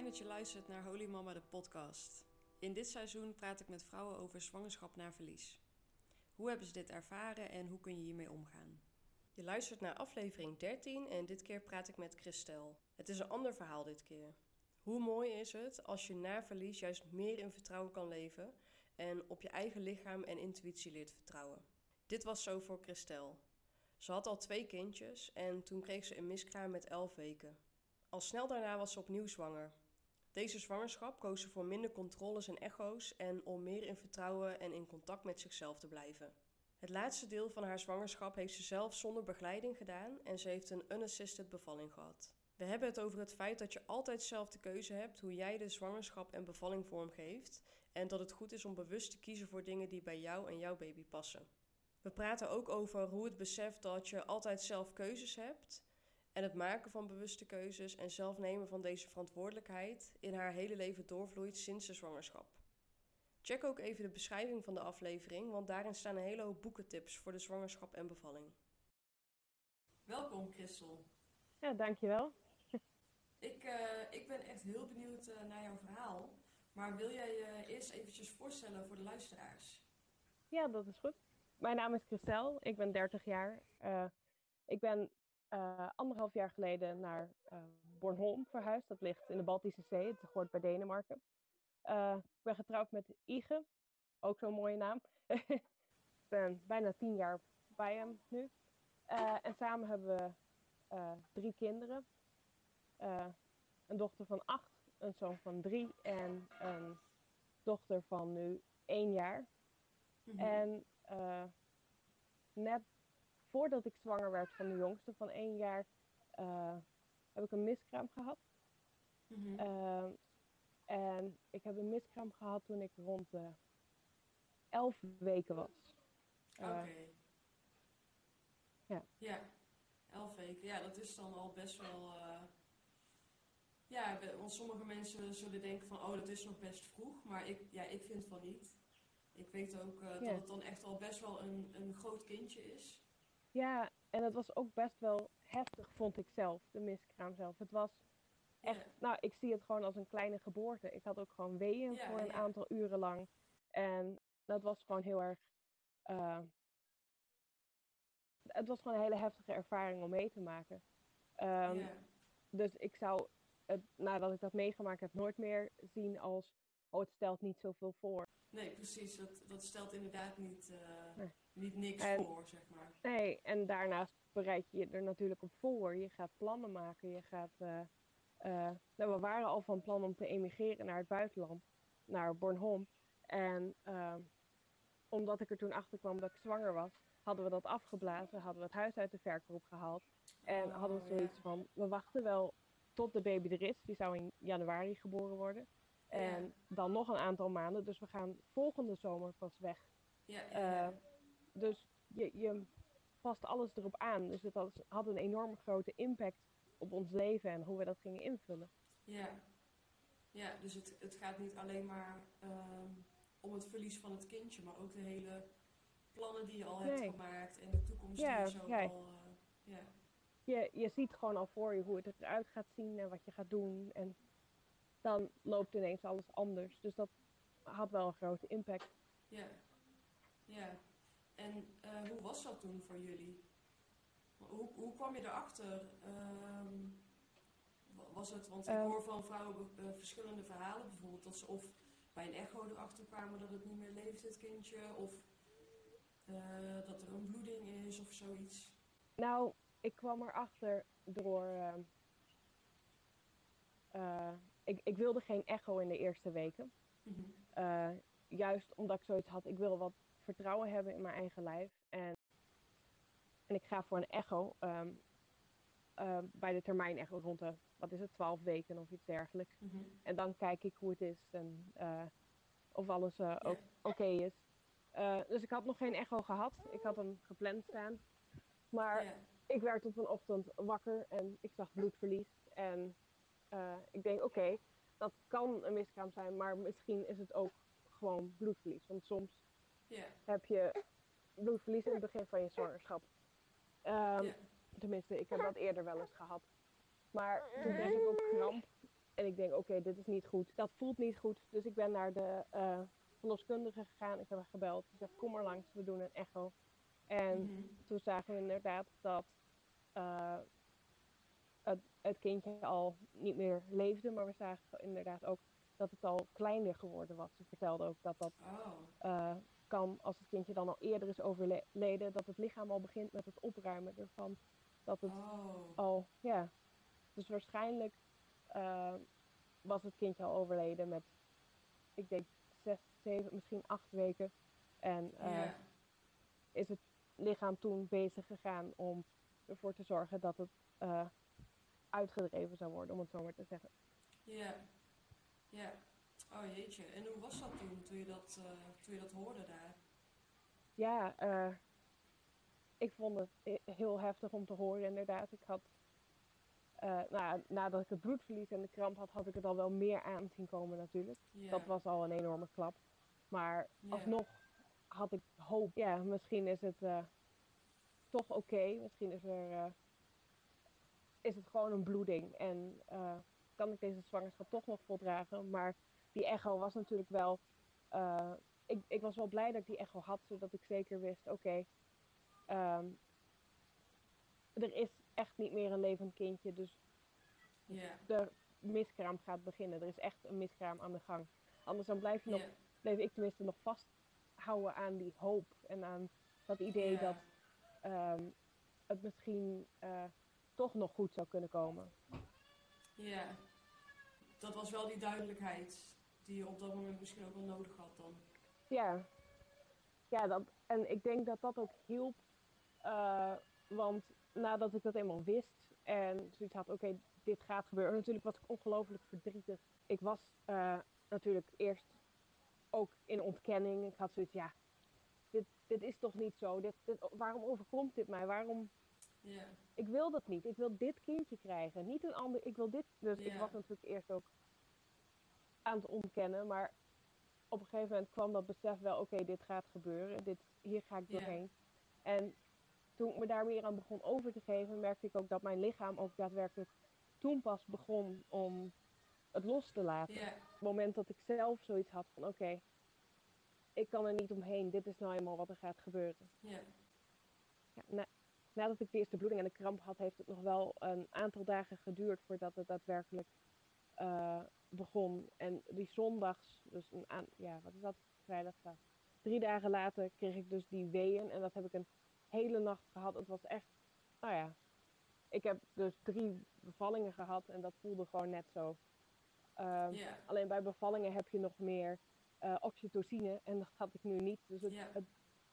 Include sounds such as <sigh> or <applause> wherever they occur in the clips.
Fijn dat je luistert naar Holy Mama, de podcast. In dit seizoen praat ik met vrouwen over zwangerschap na verlies. Hoe hebben ze dit ervaren en hoe kun je hiermee omgaan? Je luistert naar aflevering 13 en dit keer praat ik met Christel. Het is een ander verhaal dit keer. Hoe mooi is het als je na verlies juist meer in vertrouwen kan leven en op je eigen lichaam en intuïtie leert vertrouwen? Dit was zo voor Christel. Ze had al twee kindjes en toen kreeg ze een miskraam met 11 weken. Al snel daarna was ze opnieuw zwanger. Deze zwangerschap koos ze voor minder controles en echo's en om meer in vertrouwen en in contact met zichzelf te blijven. Het laatste deel van haar zwangerschap heeft ze zelf zonder begeleiding gedaan en ze heeft een unassisted bevalling gehad. We hebben het over het feit dat je altijd zelf de keuze hebt hoe jij de zwangerschap en bevalling vormgeeft en dat het goed is om bewust te kiezen voor dingen die bij jou en jouw baby passen. We praten ook over hoe het besef dat je altijd zelf keuzes hebt en het maken van bewuste keuzes en zelf nemen van deze verantwoordelijkheid in haar hele leven doorvloeit sinds de zwangerschap. Check ook even de beschrijving van de aflevering, want daarin staan een hele hoop boekentips voor de zwangerschap en bevalling. Welkom Christel. Ja, dankjewel. <laughs> Ik, uh, ik ben echt heel benieuwd uh, naar jouw verhaal. Maar wil jij je eerst eventjes voorstellen voor de luisteraars? Ja, dat is goed. Mijn naam is Christel, ik ben 30 jaar. Uh, ik ben anderhalf jaar geleden naar Bornholm verhuisd. Dat ligt in de Baltische Zee, het hoort bij Denemarken. ik ben getrouwd met Ige, ook zo'n mooie naam. <laughs> ik ben bijna tien jaar bij hem nu. en samen hebben we drie kinderen. een dochter van acht, een zoon van drie en een dochter van nu één jaar. Mm -hmm. En uh, net voordat ik zwanger werd van de jongste van één jaar, uh, heb ik een miskraam gehad. Mm -hmm. uh, en ik heb een miskraam gehad toen ik rond de elf weken was. Oké. Okay. Ja. Ja, elf weken. Ja, dat is dan al best wel. ja, want sommige mensen zullen denken van, oh, dat is nog best vroeg. Maar ik, ja, ik vind van niet. Ik weet ook uh, ja. dat het dan echt al best wel een, een groot kindje is. Ja, en het was ook best wel heftig, vond ik zelf, de miskraam zelf. Het was echt, ja. nou, ik zie het gewoon als een kleine geboorte. Ik had ook gewoon weeën ja, voor een aantal uren lang. En dat was gewoon heel erg. Uh, het was gewoon een hele heftige ervaring om mee te maken. Um, dus ik zou het, nadat ik dat meegemaakt heb, nooit meer zien als. Oh, het stelt niet zoveel voor. Nee, precies. Dat, dat stelt inderdaad niet, uh, nee. Niet niks en, voor, zeg maar. Nee, en daarnaast bereid je je er natuurlijk op voor. Je gaat plannen maken. Je gaat, uh, uh, nou, we waren al van plan om te emigreren naar het buitenland, naar Bornholm. En omdat ik er toen achter kwam dat ik zwanger was, hadden we dat afgeblazen, hadden we het huis uit de verkoop gehaald. En oh, hadden we zoiets ja. van, we wachten wel tot de baby er is. Die zou in januari geboren worden. En ja. dan nog een aantal maanden. Dus we gaan volgende zomer pas weg. Ja, ja, uh, dus je, je past alles erop aan. Dus het had, had een enorm grote impact op ons leven en hoe we dat gingen invullen. Ja, ja dus het, het gaat niet alleen maar um, om het verlies van het kindje, maar ook de hele plannen die je al nee. hebt gemaakt en de toekomst ja, die je zo ja. al... Uh, ja. Je, je ziet gewoon al voor je hoe het eruit gaat zien en wat je gaat doen. En dan loopt ineens alles anders. Dus dat had wel een grote impact. Ja, ja. En uh, hoe was dat toen voor jullie? Hoe, hoe kwam je erachter? Um, was het, want ik Um. hoor van vrouwen uh, verschillende verhalen, bijvoorbeeld dat ze of bij een echo erachter kwamen dat het niet meer leeft, het kindje, of uh, dat er een bloeding is of zoiets. Nou, ik kwam erachter door. Uh, ik, ik, wilde geen echo in de eerste weken. Mhm. Mm -hmm. juist omdat ik zoiets had, ik wil wat vertrouwen hebben in mijn eigen lijf. En, en ik ga voor een echo. Um, bij de termijn echo rond de, wat is het, 12 weken of iets dergelijks. Mm -hmm. En dan kijk ik hoe het is en uh, of alles uh, yeah. oké okay is. Uh, dus ik had nog geen echo gehad. Ik had hem gepland staan. Maar yeah. ik werd op een ochtend wakker en ik zag bloedverlies. En ik denk, oké, okay, dat kan een miskraam zijn, maar misschien is het ook gewoon bloedverlies. Want soms yeah. heb je bloedverlies in het begin van je zwangerschap. Um, yeah. Tenminste, ik heb dat eerder wel eens gehad. Maar toen kreeg ik ook kramp En ik denk, oké, dit is niet goed. Dat voelt niet goed. Dus ik ben naar de uh, verloskundige gegaan. Ik heb haar gebeld. Ze zegt, kom maar langs, we doen een echo. En Mhm. toen zagen we inderdaad dat eh, het, het kindje al niet meer leefde. Maar we zagen inderdaad ook dat het al kleiner geworden was. Ze vertelde ook dat dat Oh, eh, kan, als het kindje dan al eerder is overleden, dat het lichaam al begint met het opruimen ervan. Dat het oh. al, ja. Dus waarschijnlijk eh, was het kindje al overleden met, ik denk, zes, zeven, misschien acht weken. En eh, is het lichaam toen bezig gegaan om ervoor te zorgen dat het eh, uitgedreven zou worden, om het zo maar te zeggen. ja, ja. Oh jeetje, en hoe was dat toen, toen je dat, eh, toen je dat hoorde daar? Ja, eh, ik vond het he- heel heftig om te horen, inderdaad. Ik had, eh, nou, nadat ik het bloedverlies en de kramp had, had ik het al wel meer aan zien komen natuurlijk. Ja. Dat was al een enorme klap. Maar alsnog had ik hoop. Ja, misschien is het toch oké. Misschien is, er, is het gewoon een bloeding. En kan ik deze zwangerschap toch nog voldragen. Maar die echo was natuurlijk wel... eh, ik, ik was wel blij dat ik die echo had. Zodat ik zeker wist, oké... ehm, er is echt niet meer een levend kindje. Dus Ja, de miskraam gaat beginnen. Er is echt een miskraam aan de gang. Anders dan blijf je nog bleef ik tenminste nog vasthouden aan die hoop en aan dat idee dat ehm, het misschien eh, toch nog goed zou kunnen komen. Ja, dat was wel die duidelijkheid die je op dat moment misschien ook wel nodig had dan. Ja, ja dat, en ik denk dat dat ook hielp, eh, want nadat ik dat eenmaal wist en zoiets had, oké, dit gaat gebeuren. Natuurlijk was ik ongelooflijk verdrietig. Ik was eh, natuurlijk eerst ook in ontkenning. Ik had zoiets, ja, dit, dit is toch niet zo. Dit, dit, waarom overkomt dit mij? Waarom ik wil dat niet. Ik wil dit kindje krijgen. Niet een ander. Ik wil dit. Dus ik was natuurlijk eerst ook aan het ontkennen. Maar op een gegeven moment kwam dat besef wel, oké, dit gaat gebeuren. Dit, hier ga ik doorheen. En toen ik me daar meer aan begon over te geven, merkte ik ook dat mijn lichaam ook daadwerkelijk toen pas begon om het los te laten. ja, het moment dat ik zelf zoiets had van oké, ik kan er niet omheen, dit is nou eenmaal wat er gaat gebeuren. Ja, na- nadat ik de eerste bloeding en de kramp had, heeft het nog wel een aantal dagen geduurd voordat het daadwerkelijk eh, begon. En die zondags, dus een aan, ja, wat is dat? Vrijdag, ja. Drie dagen later kreeg ik dus die weeën en dat heb ik een hele nacht gehad. Het was echt, nou ja, ik heb dus drie bevallingen gehad en dat voelde gewoon net zo. Ehm, Alleen bij bevallingen heb je nog meer eh, oxytocine en dat had ik nu niet. Dus het,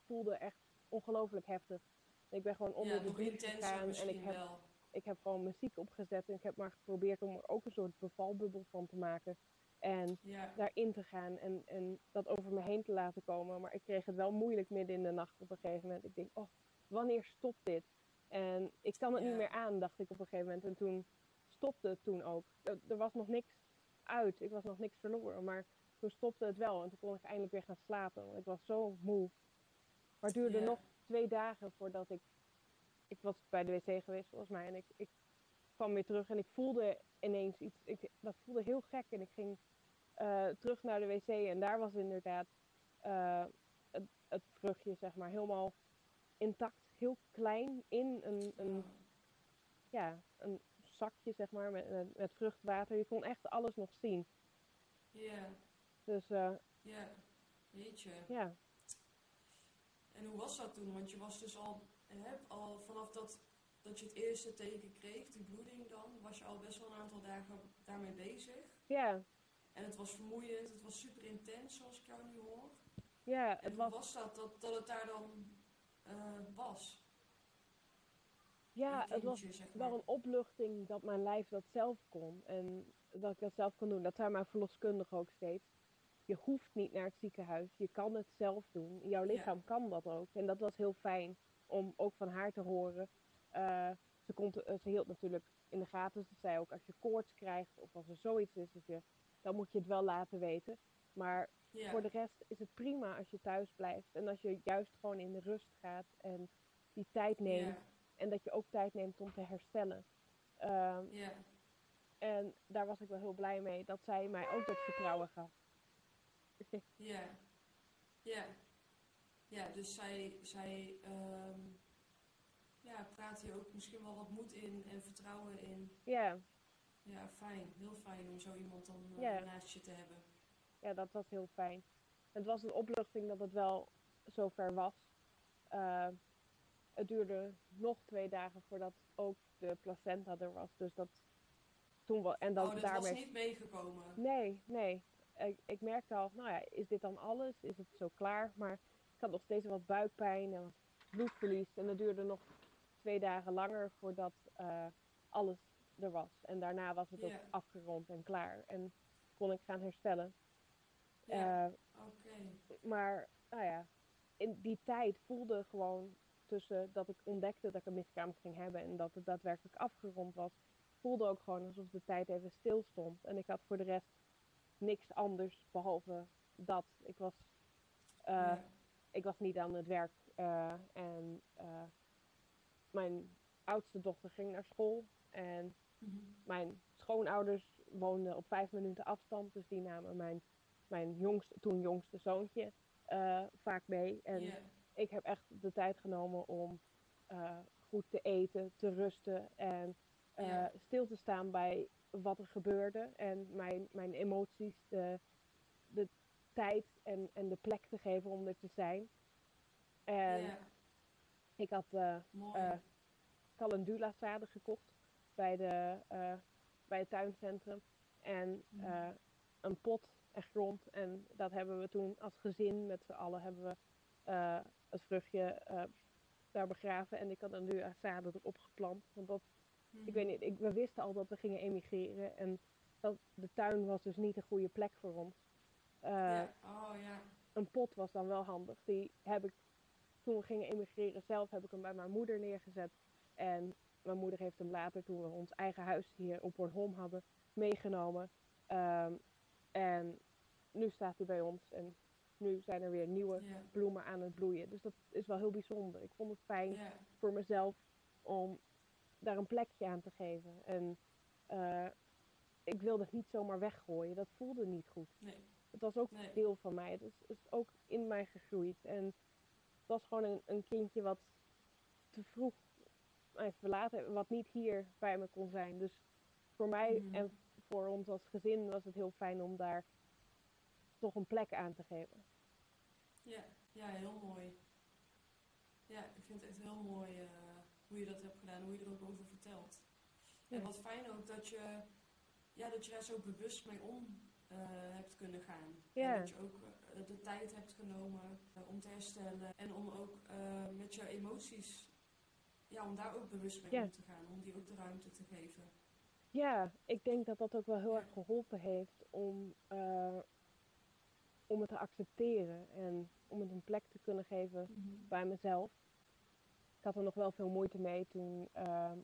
voelde echt ongelooflijk heftig. Ik ben gewoon onder ja, de douche gegaan en ik heb, wel. Ik heb gewoon muziek opgezet en ik heb maar geprobeerd om er ook een soort bevalbubbel van te maken. En Ja, daarin te gaan en, en dat over me heen te laten komen. Maar ik kreeg het wel moeilijk midden in de nacht op een gegeven moment. Ik denk, oh, wanneer stopt dit? En ik kan het Ja. niet meer aan, dacht ik op een gegeven moment. En toen stopte het toen ook. Er, er was nog niks uit, ik was nog niks verloren. Maar toen stopte het wel en toen kon ik eindelijk weer gaan slapen. Want ik was zo moe. Maar het duurde Ja. nog twee dagen voordat ik... Ik was bij de wc geweest volgens mij en ik, ik kwam weer terug en ik voelde ineens iets. Ik, dat voelde heel gek en ik ging eh, terug naar de wc en daar was inderdaad eh, het, het vruchtje, zeg maar, helemaal intact, heel klein in een, een, ja, een zakje, zeg maar, met, met, vruchtwater. Je kon echt alles nog zien. ja, Dus eh, ja, jeetje. ja, En hoe was dat toen? Want je was dus al, hè, al vanaf dat, dat je het eerste teken kreeg, die bloeding dan, was je al best wel een aantal dagen daarmee bezig. ja, En het was vermoeiend, het was super intens zoals ik jou nu hoor. ja, En het hoe was, was dat, dat, dat het daar dan eh, was? ja, het was kindje, zeg maar. wel een opluchting dat mijn lijf dat zelf kon. En dat ik dat zelf kon doen. Dat zei mijn verloskundige ook steeds. Je hoeft niet naar het ziekenhuis. Je kan het zelf doen. Jouw Ja. lichaam kan dat ook. En dat was heel fijn om ook van haar te horen. Eh, ze, kon, te- eh, ze hield natuurlijk in de gaten. Ze zei ook als je koorts krijgt of als er zoiets is, dat je, dan moet je het wel laten weten. Maar voor de rest is het prima als je thuis blijft. En als je juist gewoon in de rust gaat en die tijd neemt. En dat je ook tijd neemt om te herstellen. Ja, En daar was ik wel heel blij mee dat zij mij ook dat vertrouwen gaf. Ja, ja. Ja, dus zij, zij ehm, ja, praat hier ook misschien wel wat moed in en vertrouwen in. Ja. Ja, fijn. Heel fijn om zo iemand dan uh, Ja. naast je te hebben. ja, dat was heel fijn. Het was een opluchting dat het wel zover was. Eh, het duurde nog twee dagen voordat ook de placenta er was. Dus dat toen wel. En dan oh, dat daarmee. was niet meegekomen. Nee, nee. Ik, ik merkte al, nou ja, is dit dan alles? Is het zo klaar? Maar ik had nog steeds wat buikpijn en wat bloedverlies. En dat duurde nog twee dagen langer voordat eh, alles er was. En daarna was het ook afgerond en klaar. En kon ik gaan herstellen. Ja, Eh, oké. maar, nou ja, in die tijd voelde gewoon tussen dat ik ontdekte dat ik een miskraam ging hebben en dat het daadwerkelijk afgerond was, voelde ook gewoon alsof de tijd even stil stond. En ik had voor de rest niks anders behalve dat. Ik was, eh, Ja. Ik was niet aan het werk eh, en eh, mijn oudste dochter ging naar school en Mhm. mijn schoonouders woonden op vijf minuten afstand, dus die namen mijn, mijn jongste, toen jongste zoontje eh, vaak mee. En ik heb echt de tijd genomen om goed te eten, te rusten en stil te staan bij wat er gebeurde en mijn, mijn emoties de, de tijd en, en de plek te geven om er te zijn. En ik had eh, mooi. eh, calendula zaden gekocht bij, de, eh, bij het tuincentrum. En Mhm. een pot en grond. En dat hebben we toen als gezin met z'n allen hebben we het vruchtje daar begraven. En ik had calendula zaden erop geplant. Want dat, Mhm. ik weet niet, ik, we wisten al dat we gingen emigreren. En dat, de tuin was dus niet een goede plek voor ons. Eh, ja. Oh ja. een pot was dan wel handig. Die heb ik, toen we gingen emigreren zelf, heb ik hem bij mijn moeder neergezet. En mijn moeder heeft hem later, toen we ons eigen huis hier op Bornholm hadden, meegenomen. Ehm, en nu staat hij bij ons en nu zijn er weer nieuwe bloemen aan het bloeien. Dus dat is wel heel bijzonder. Ik vond het fijn voor mezelf om daar een plekje aan te geven. En eh, ik wilde het niet zomaar weggooien. Dat voelde niet goed. Nee. Het was ook Nee. deel van mij. Het is, is ook in mij gegroeid. En het was gewoon een, een kindje wat te vroeg mij verlaten, wat niet hier bij me kon zijn. Dus voor mij Mhm. en voor ons als gezin was het heel fijn om daar toch een plek aan te geven. Ja, ja, heel mooi. Ja, ik vind het echt heel mooi eh, hoe je dat hebt gedaan, hoe je er ook over vertelt. En wat fijn ook dat je, ja, dat je daar zo bewust mee om eh, hebt kunnen gaan. Ja. En dat je ook eh, de tijd hebt genomen eh, om te herstellen en om ook met je emoties, ja, om daar ook bewust mee Ja. om te gaan, om die ook de ruimte te geven. Ja, ik denk dat dat ook wel heel Ja. erg geholpen heeft om, om het te accepteren en om het een plek te kunnen geven bij mezelf. Ik had er nog wel veel moeite mee toen, ehm,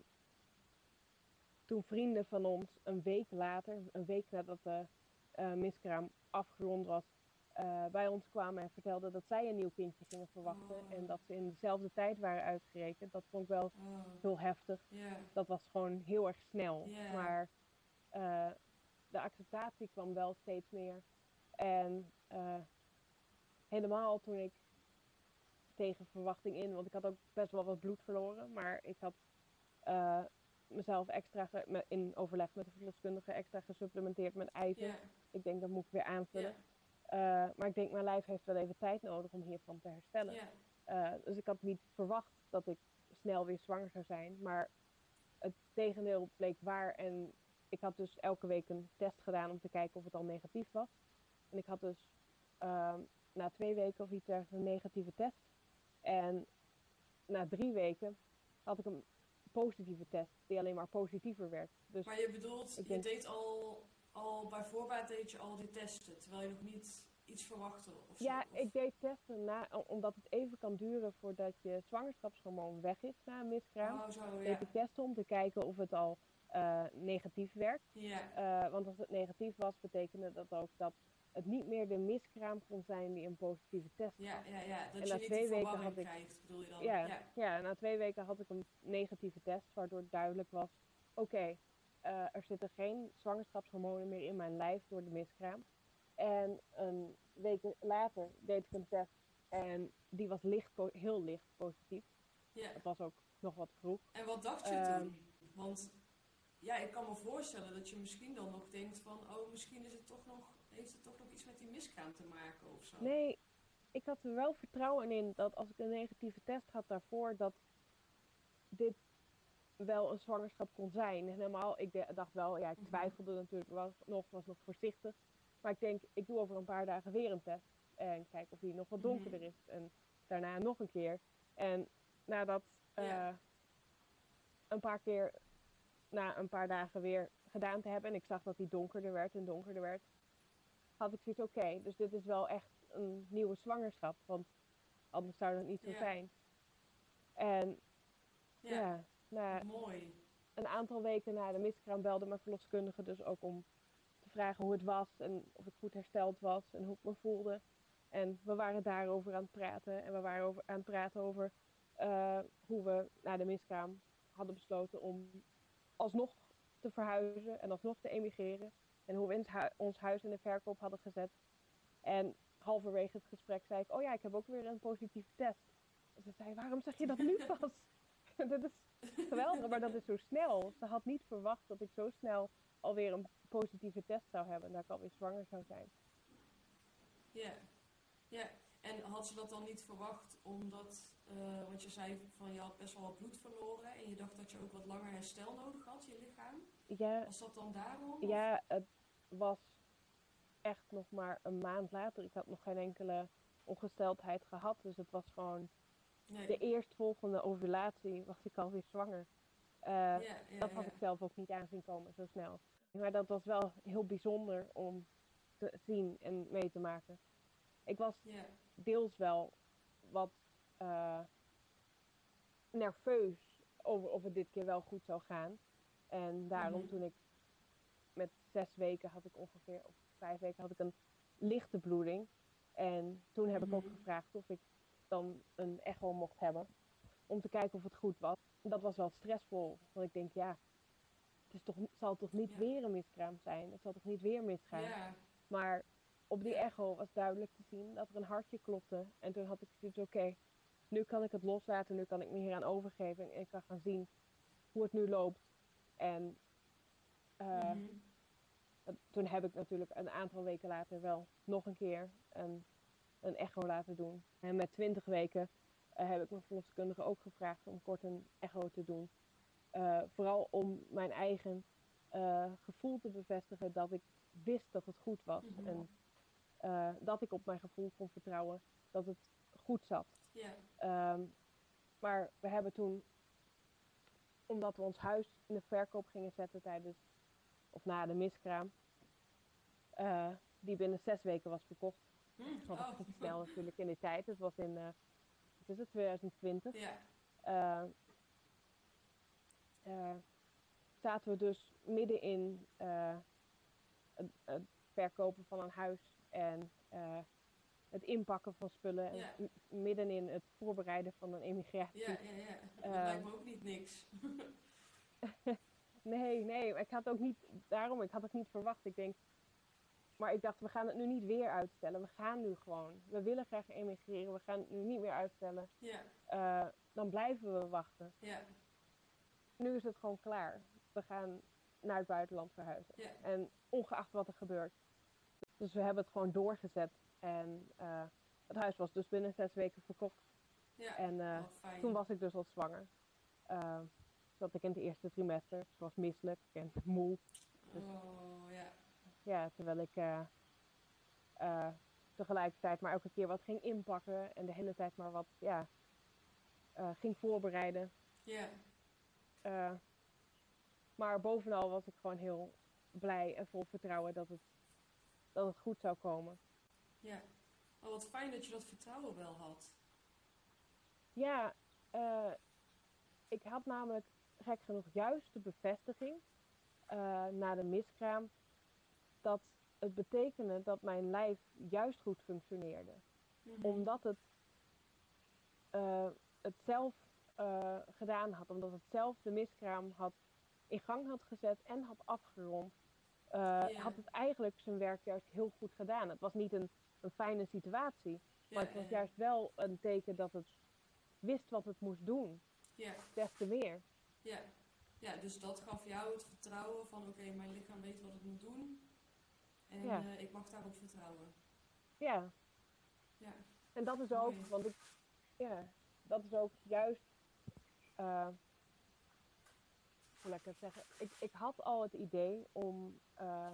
toen vrienden van ons een week later, een week nadat eh, miskraam afgerond was, eh, bij ons kwamen en vertelden dat zij een nieuw kindje gingen verwachten Oh. en dat ze in dezelfde tijd waren uitgerekend. Dat vond ik wel Oh, heel heftig. Dat was gewoon heel erg snel. Maar eh, de acceptatie kwam wel steeds meer. En eh, helemaal toen ik tegen verwachting in, want ik had ook best wel wat bloed verloren, maar ik had eh, mezelf extra ge- in overleg met de verloskundige extra gesupplementeerd met ijzer. Ik denk dat moet ik weer aanvullen. Eh, maar ik denk mijn lijf heeft wel even tijd nodig om hiervan te herstellen. Eh, dus ik had niet verwacht dat ik snel weer zwanger zou zijn. Maar het tegendeel bleek waar. En ik had dus elke week een test gedaan om te kijken of het al negatief was. En ik had dus ehm, na twee weken of iets ergens een negatieve test. En na drie weken had ik een positieve test die alleen maar positiever werd. Dus Maar je bedoelt, je denk- deed al, al bij voorbaat deed je al die testen, terwijl je nog niet iets verwachtte of zo, ja, of- ik deed testen na, omdat het even kan duren voordat je zwangerschapshormoon weg is na een miskraam. Oh, zo, ja. deed ik testen om te kijken of het al eh, negatief werkt. Ja, Eh, want als het negatief was, betekende dat ook dat het niet meer de miskraam kon zijn die een positieve test ja, ja, ja. Dat En je na niet twee weken had ik- krijgt, bedoel je dan? Ja, ja. ja, na twee weken had ik een negatieve test, waardoor duidelijk was: oké, eh, er zitten geen zwangerschapshormonen meer in mijn lijf door de miskraam. En een week later deed ik een test en die was licht, heel licht positief. Ja. Het was ook nog wat vroeg. En wat dacht je Ehm. toen? Want ja, ik kan me voorstellen dat je misschien dan nog denkt van, oh, misschien is het toch nog, heeft het toch nog iets met die miskraam te maken of zo. Nee, ik had er wel vertrouwen in dat als ik een negatieve test had daarvoor, dat dit wel een zwangerschap kon zijn. En helemaal, ik dacht wel, ja, ik Mhm. twijfelde natuurlijk nog, was nog voorzichtig. Maar ik denk, ik doe over een paar dagen weer een test. En kijk of die nog wat Mhm. donkerder is. En daarna nog een keer. En nadat eh, Ja. een paar keer, na een paar dagen weer gedaan te hebben. En ik zag dat die donkerder werd en donkerder werd. Had ik zoiets, oké, dus dit is wel echt een nieuwe zwangerschap. Want anders zou dat niet zo Ja. zijn. En Ja, ja, na mooi. een aantal weken na de miskraam belde mijn verloskundige dus ook om te vragen hoe het was en of ik goed hersteld was en hoe ik me voelde. En we waren daarover aan het praten en we waren over, aan het praten over eh, hoe we na de miskraam hadden besloten om alsnog te verhuizen en alsnog te emigreren. En hoe we ons hu- ons huis in de verkoop hadden gezet. En halverwege het gesprek zei ik, oh ja, ik heb ook weer een positieve test. En ze zei, waarom zeg je dat nu <laughs> pas? <laughs> dat is geweldig, maar dat is zo snel. Ze had niet verwacht dat ik zo snel alweer een positieve test zou hebben. En dat ik alweer zwanger zou zijn. Ja. Ja. En had ze dat dan niet verwacht omdat, eh, want je zei van je had best wel wat bloed verloren en je dacht dat je ook wat langer herstel nodig had, je lichaam. Ja, Was dat dan daarom? of- ja, het was echt nog maar een maand later. Ik had nog geen enkele ongesteldheid gehad. Dus het was gewoon Nee. de eerstvolgende ovulatie was ik alweer zwanger. Eh, ja, ja, dat had ja. ik zelf ook niet aanzien komen zo snel. Maar dat was wel heel bijzonder om te zien en mee te maken. Ik was deels wel wat eh, nerveus over of het dit keer wel goed zou gaan. En daarom Mhm. toen ik met zes weken had ik ongeveer, of vijf weken had ik een lichte bloeding. En toen heb ik ook Mhm. gevraagd of ik dan een echo mocht hebben. Om te kijken of het goed was. Dat was wel stressvol. Want ik denk, ja, het, is toch, zal toch niet Ja. weer een miskraam zijn? Het zal toch niet weer misgaan? Ja. Maar op die echo was duidelijk te zien dat er een hartje klopte. En toen had ik zoiets, oké, nu kan ik het loslaten, nu kan ik me hier aan overgeven. En ik kan gaan zien hoe het nu loopt. En eh, Mhm. toen heb ik natuurlijk een aantal weken later wel nog een keer een, een echo laten doen. En met 20 weken eh, heb ik mijn verloskundige ook gevraagd om kort een echo te doen. Eh, vooral om mijn eigen gevoel te bevestigen dat ik wist dat het goed was. Mhm. En dat ik op mijn gevoel kon vertrouwen dat het goed zat. Ehm, maar we hebben toen, omdat we ons huis in de verkoop gingen zetten tijdens, of na de miskraam, eh, die binnen zes weken was verkocht. Hm, Dat was oh. snel natuurlijk in die tijd. Het was in, eh, wat is het, 2020. Ja. Eh, zaten we dus midden in het, het verkopen van een huis en eh, het inpakken van spullen. En Ja. m- midden in het voorbereiden van een emigratie. Ja, ja, ja. Dat Ehm. lijkt me ook niet niks. <laughs> Nee, nee, ik had ook niet, daarom, ik had ook niet verwacht. Ik denk, maar ik dacht, we gaan het nu niet weer uitstellen. We gaan nu gewoon. We willen graag emigreren, we gaan het nu niet meer uitstellen. Ja, Eh, dan blijven we wachten. ja, Nu is het gewoon klaar. We gaan naar het buitenland verhuizen. ja. En ongeacht wat er gebeurt. Dus we hebben het gewoon doorgezet. En eh, het huis was dus binnen zes weken verkocht. ja. En eh, toen was ik dus al zwanger. Eh, zat ik in het eerste trimester. Dus ik was misselijk en moe. Oh, ja. Ja, terwijl ik tegelijkertijd maar elke keer wat ging inpakken. En de hele tijd maar wat ja, ging voorbereiden. Ja, maar bovenal was ik gewoon heel blij en vol vertrouwen dat het, dat het goed zou komen. Ja. Oh, wat fijn dat je dat vertrouwen wel had. Ja, eh, ik had namelijk gek genoeg juist de bevestiging eh, na de miskraam dat het betekende dat mijn lijf juist goed functioneerde. Mhm. Omdat het eh, het zelf gedaan had, omdat het zelf de miskraam had in gang had gezet en had afgerond, uh, had het eigenlijk zijn werk juist heel goed gedaan. Het was niet een, een fijne situatie, maar het was juist wel een teken dat het wist wat het moest doen. Ja. Des te meer. Ja. ja, dus dat gaf jou het vertrouwen van oké, mijn lichaam weet wat het moet doen. En uh, ik mag daarop vertrouwen. Ja. Ja. En dat is ook, want ik, ja, dat is ook juist, uh, hoe laat ik het zeggen, ik, ik had al het idee om uh,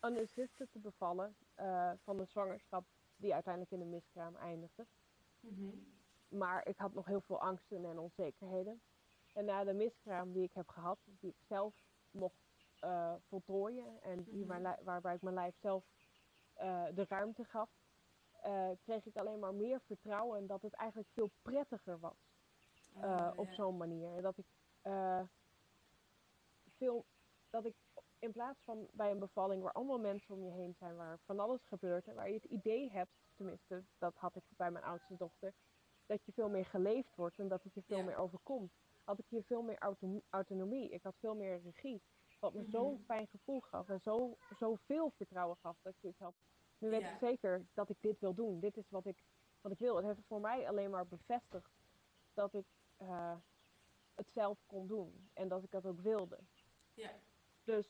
unassisted te bevallen uh, van een zwangerschap die uiteindelijk in een miskraam eindigde. Mm Maar ik had nog heel veel angsten en onzekerheden. En na de miskraam die ik heb gehad, die ik zelf mocht uh, voltooien en die Mhm. mijn waarbij ik mijn lijf zelf uh, de ruimte gaf, kreeg ik alleen maar meer vertrouwen en dat het eigenlijk veel prettiger was Oh, op zo'n manier. En dat ik veel, dat ik in plaats van bij een bevalling waar allemaal mensen om je heen zijn, waar van alles gebeurt en waar je het idee hebt, tenminste, dat had ik bij mijn oudste dochter, dat je veel meer geleefd wordt en dat het je veel Ja. meer overkomt, had ik hier veel meer auto autonomie. Ik had veel meer regie. Wat me Mhm. zo'n fijn gevoel gaf en zo, zoveel vertrouwen gaf dat ik zoiets had. Nu weet Ja. ik zeker dat ik dit wil doen. Dit is wat ik, wat ik wil. Het heeft voor mij alleen maar bevestigd dat ik uh, het zelf kon doen. En dat ik dat ook wilde. Ja. Dus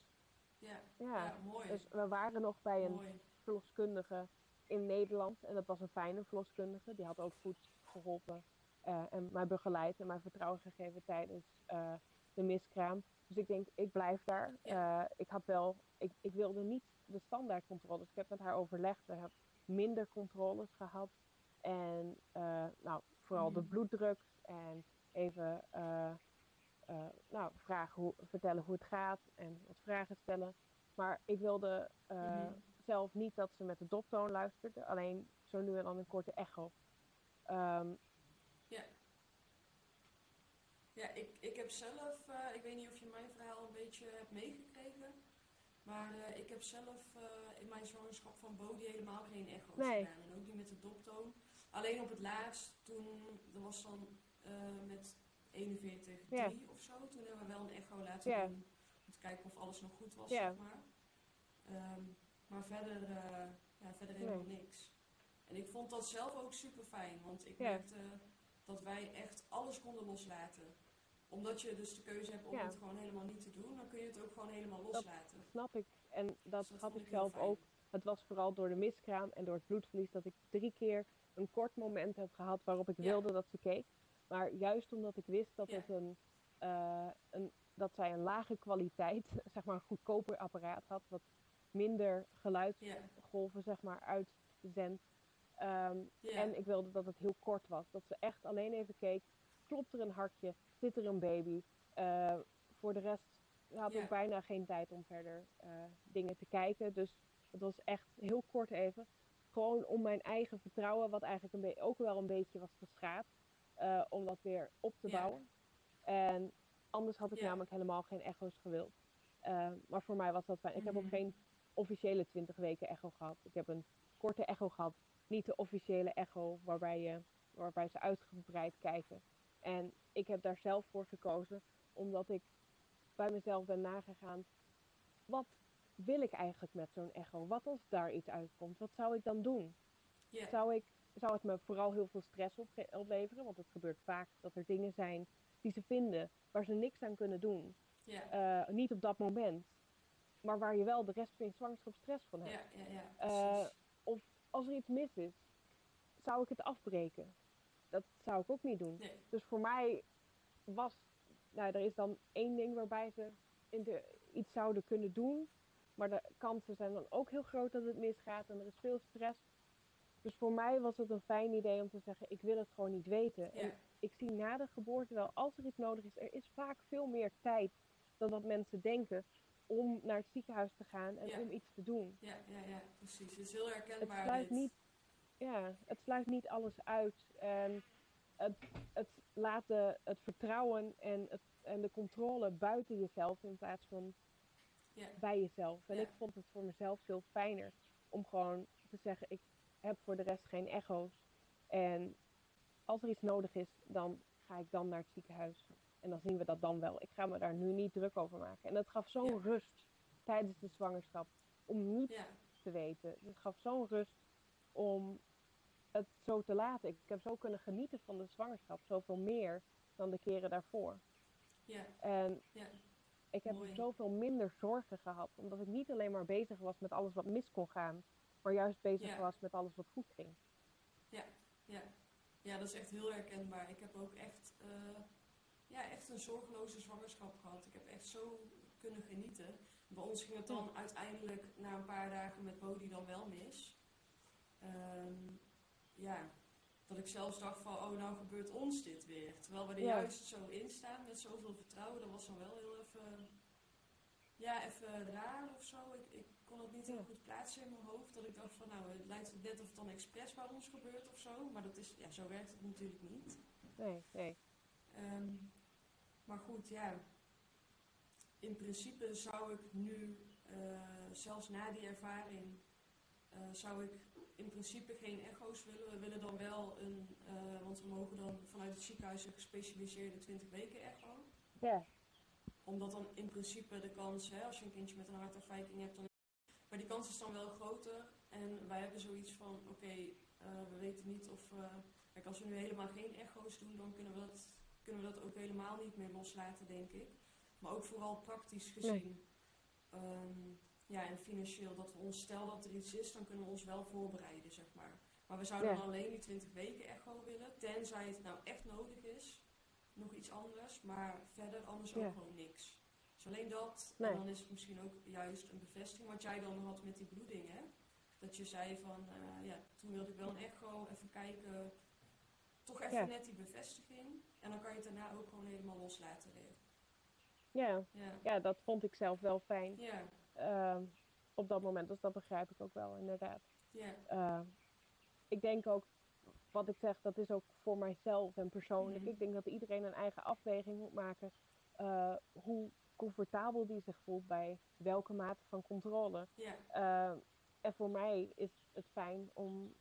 Ja. ja, Ja, mooi. dus we waren nog bij een Mooi. verloskundige in Nederland. En dat was een fijne verloskundige. Die had ook goed geholpen uh, en mij begeleid en mij vertrouwen gegeven tijdens uh, de miskraam. Dus ik denk, ik blijf daar. Ja. Uh, ik had wel, ik, ik wilde niet de standaardcontroles. Ik heb met haar overlegd. We hebben minder controles gehad. En nou, vooral de Mhm. bloeddruk en even uh, uh, nou, vragen hoe, vertellen hoe het gaat en wat vragen stellen. Maar ik wilde uh, Mhm. zelf niet dat ze met de doptoon luisterde, alleen zo nu en dan een korte echo. Um, Ja. Ja, ik, ik heb zelf, uh, ik weet niet of je mijn verhaal een beetje hebt meegekregen, maar uh, ik heb zelf uh, in mijn zwangerschap van Bodie helemaal geen echo's Nee. gedaan. En ook niet met de doptoon. Alleen op het laatst, toen, dat was dan met 41, Ja. 3 of zo, toen hebben we wel een echo laten Ja. doen. Om te kijken of alles nog goed was, Ja. zeg maar. Um, maar verder, uh, ja, verder helemaal niks. En ik vond dat zelf ook super fijn, want ik merkte dat wij echt alles konden loslaten. Omdat je dus de keuze hebt om het gewoon helemaal niet te doen, dan kun je het ook gewoon helemaal loslaten. snap ik. En dat, Dus dat had ik zelf fijn. ook. Het was vooral door de miskraam en door het bloedverlies dat ik drie keer een kort moment heb gehad waarop ik wilde dat ze keek. Maar juist omdat ik wist dat Ja. het een, uh, een dat zij een lage kwaliteit, <laughs> zeg maar een goedkoper apparaat had, wat minder geluidsgolven zeg maar uitzendt. Um, Ja. En ik wilde dat het heel kort was. Dat ze echt alleen even keek. Klopt er een hartje? Zit er een baby? Uh, voor de rest had Ja. ik bijna geen tijd om verder uh, dingen te kijken. Dus het was echt heel kort even. Gewoon om mijn eigen vertrouwen, wat eigenlijk een ook wel een beetje was geschaad, uh, om dat weer op te Ja. bouwen. En anders had ik Ja. namelijk helemaal geen echo's gewild. Uh, maar voor mij was dat fijn. Ik heb ook Mhm. geen officiële 20 weken echo gehad. Ik heb een korte echo gehad. Niet de officiële echo waarbij, je, waarbij ze uitgebreid kijken. En ik heb daar zelf voor gekozen, omdat ik bij mezelf ben nagegaan. Wat wil ik eigenlijk met zo'n echo? Wat als daar iets uitkomt? Wat zou ik dan doen? Zou, ik, zou het me vooral heel veel stress opleveren? Want het gebeurt vaak dat er dingen zijn die ze vinden waar ze niks aan kunnen doen. Ja. Uh, niet op dat moment. Maar waar je wel de rest van je zwangerschap stress van hebt. Ja, ja, ja. Uh, precies. of als er iets mis is, zou ik het afbreken? Dat zou ik ook niet doen. Nee. Dus voor mij was, nou, er is dan één ding waarbij ze in de, iets zouden kunnen doen. Maar de kansen zijn dan ook heel groot dat het misgaat en er is veel stress. Dus voor mij was het een fijn idee om te zeggen, ik wil het gewoon niet weten. Ja. En ik zie na de geboorte wel, als er iets nodig is, er is vaak veel meer tijd dan dat mensen denken om naar het ziekenhuis te gaan en Ja. om iets te doen. Ja, ja, ja, precies. Het is heel Het herkenbaar. sluit dit. niet, ja, het sluit niet alles uit. En het, het laat de, het vertrouwen en, het, en de controle buiten jezelf in plaats van Ja. bij jezelf. En Ja. ik vond het voor mezelf veel fijner om gewoon te zeggen, ik heb voor de rest geen echo's. En als er iets nodig is, dan ga ik dan naar het ziekenhuis. En dan zien we dat dan wel. Ik ga me daar nu niet druk over maken. En dat gaf zo'n Ja. rust tijdens de zwangerschap om niet Ja, te weten. Het gaf zo'n rust om het zo te laten. Ik heb zo kunnen genieten van de zwangerschap, zoveel meer dan de keren daarvoor. ja, En ja, ik heb Mooi. zoveel minder zorgen gehad, omdat ik niet alleen maar bezig was met alles wat mis kon gaan, maar juist bezig Ja. was met alles wat goed ging. ja, ja. Ja, dat is echt heel herkenbaar. Ik heb ook echt, eh, ja, echt een zorgeloze zwangerschap gehad. Ik heb echt zo kunnen genieten. Bij ons ging het dan uiteindelijk na een paar dagen met Bodhi dan wel mis. Ehm, ja, dat ik zelfs dacht van, oh nou gebeurt ons dit weer. Terwijl we er Ja. juist zo in staan met zoveel vertrouwen. Dat was dan wel heel even, ja, even raar of zo. Ik, ik kon het niet heel goed plaatsen in mijn hoofd. Dat ik dacht van, nou het lijkt het net of het dan expres bij ons gebeurt of zo. Maar dat is, ja, zo werkt het natuurlijk niet. Nee, nee. Ehm, maar goed, ja. In principe zou ik nu, eh, zelfs na die ervaring, eh, zou ik in principe geen echo's willen. We willen dan wel een, eh, want we mogen dan vanuit het ziekenhuis een gespecialiseerde 20 weken echo. Ja, Omdat dan in principe de kans, hè, als je een kindje met een hartafwijking hebt, dan maar die kans is dan wel groter. En wij hebben zoiets van, oké, eh, we weten niet of... eh, kijk, als we nu helemaal geen echo's doen, dan kunnen we, dat, kunnen we dat ook helemaal niet meer loslaten, denk ik. Maar ook vooral praktisch gezien. ehm, ja, en financieel, dat we ons, stel dat er iets is, dan kunnen we ons wel voorbereiden, zeg maar. Maar we zouden Ja. dan alleen die 20 weken echo willen, tenzij het nou echt nodig is. Nog iets anders, maar verder anders ook gewoon niks. Dus alleen dat, Nee. en dan is het misschien ook juist een bevestiging wat jij dan had met die bloeding, hè? Dat je zei van, eh, ja, toen wilde ik wel een echo, even kijken, toch even Ja. net die bevestiging. En dan kan je het daarna ook gewoon helemaal loslaten weer. ja, Ja, ja, dat vond ik zelf wel fijn ja, ehm, op dat moment. Dus dat begrijp ik ook wel, inderdaad. ja, Eh, ik denk ook, wat ik zeg, dat is ook voor mijzelf en persoonlijk. Mhm. Ik denk dat iedereen een eigen afweging moet maken. eh, hoe comfortabel die zich voelt bij welke mate van controle. Eh, en voor mij is het fijn om.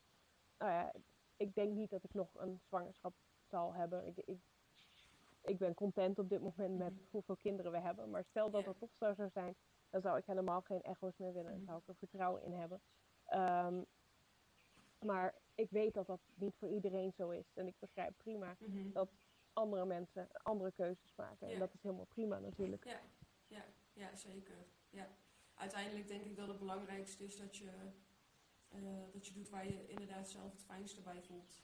Nou ja, ik denk niet dat ik nog een zwangerschap zal hebben. Ik, ik, ik ben content op dit moment met Mhm. hoeveel kinderen we hebben. Maar stel dat Ja. het toch zo zou zijn, dan zou ik helemaal geen echo's meer willen. En Mhm. zou ik er vertrouwen in hebben. Ehm, maar ik weet dat dat niet voor iedereen zo is. En ik begrijp prima mhm. dat andere mensen andere keuzes maken. Ja. En dat is helemaal prima natuurlijk. Ja, ja, ja, zeker. Ja. Uiteindelijk denk ik dat het belangrijkste is dat je, eh, dat je doet waar je inderdaad zelf het fijnste bij voelt.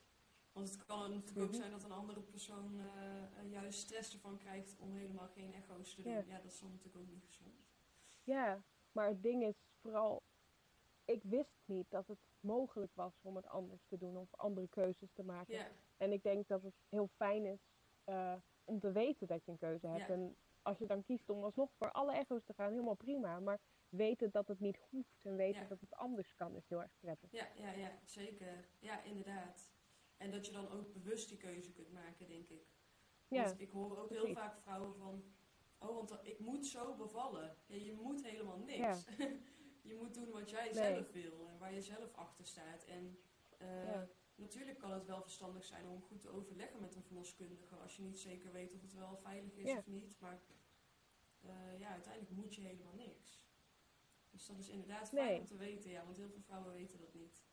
Want het kan natuurlijk ook Mhm. zijn dat een andere persoon eh, eh, juist stress ervan krijgt om helemaal geen echo's te doen. Ja. Ja, dat is dan natuurlijk ook niet gezond. Ja, maar het ding is vooral, ik wist niet dat het mogelijk was om het anders te doen of andere keuzes te maken. En ik denk dat het heel fijn is eh, om te weten dat je een keuze hebt. En als je dan kiest om alsnog voor alle echo's te gaan, helemaal prima. Maar weten dat het niet hoeft en weten dat het anders kan, is heel erg prettig. ja, ja, ja, zeker. Ja, inderdaad. En dat je dan ook bewust die keuze kunt maken, denk ik. Ja, Want ik hoor ook heel vaak vrouwen van, oh, want ik moet zo bevallen. Ja, je moet helemaal niks. <laughs> je moet doen wat jij Nee. zelf wil en waar je zelf achter staat. En eh, Ja. natuurlijk kan het wel verstandig zijn om goed te overleggen met een verloskundige als je niet zeker weet of het wel veilig is Ja. of niet. Maar eh, ja, uiteindelijk moet je helemaal niks. Dus dat is inderdaad fijn Nee. om te weten, ja, want heel veel vrouwen weten dat niet.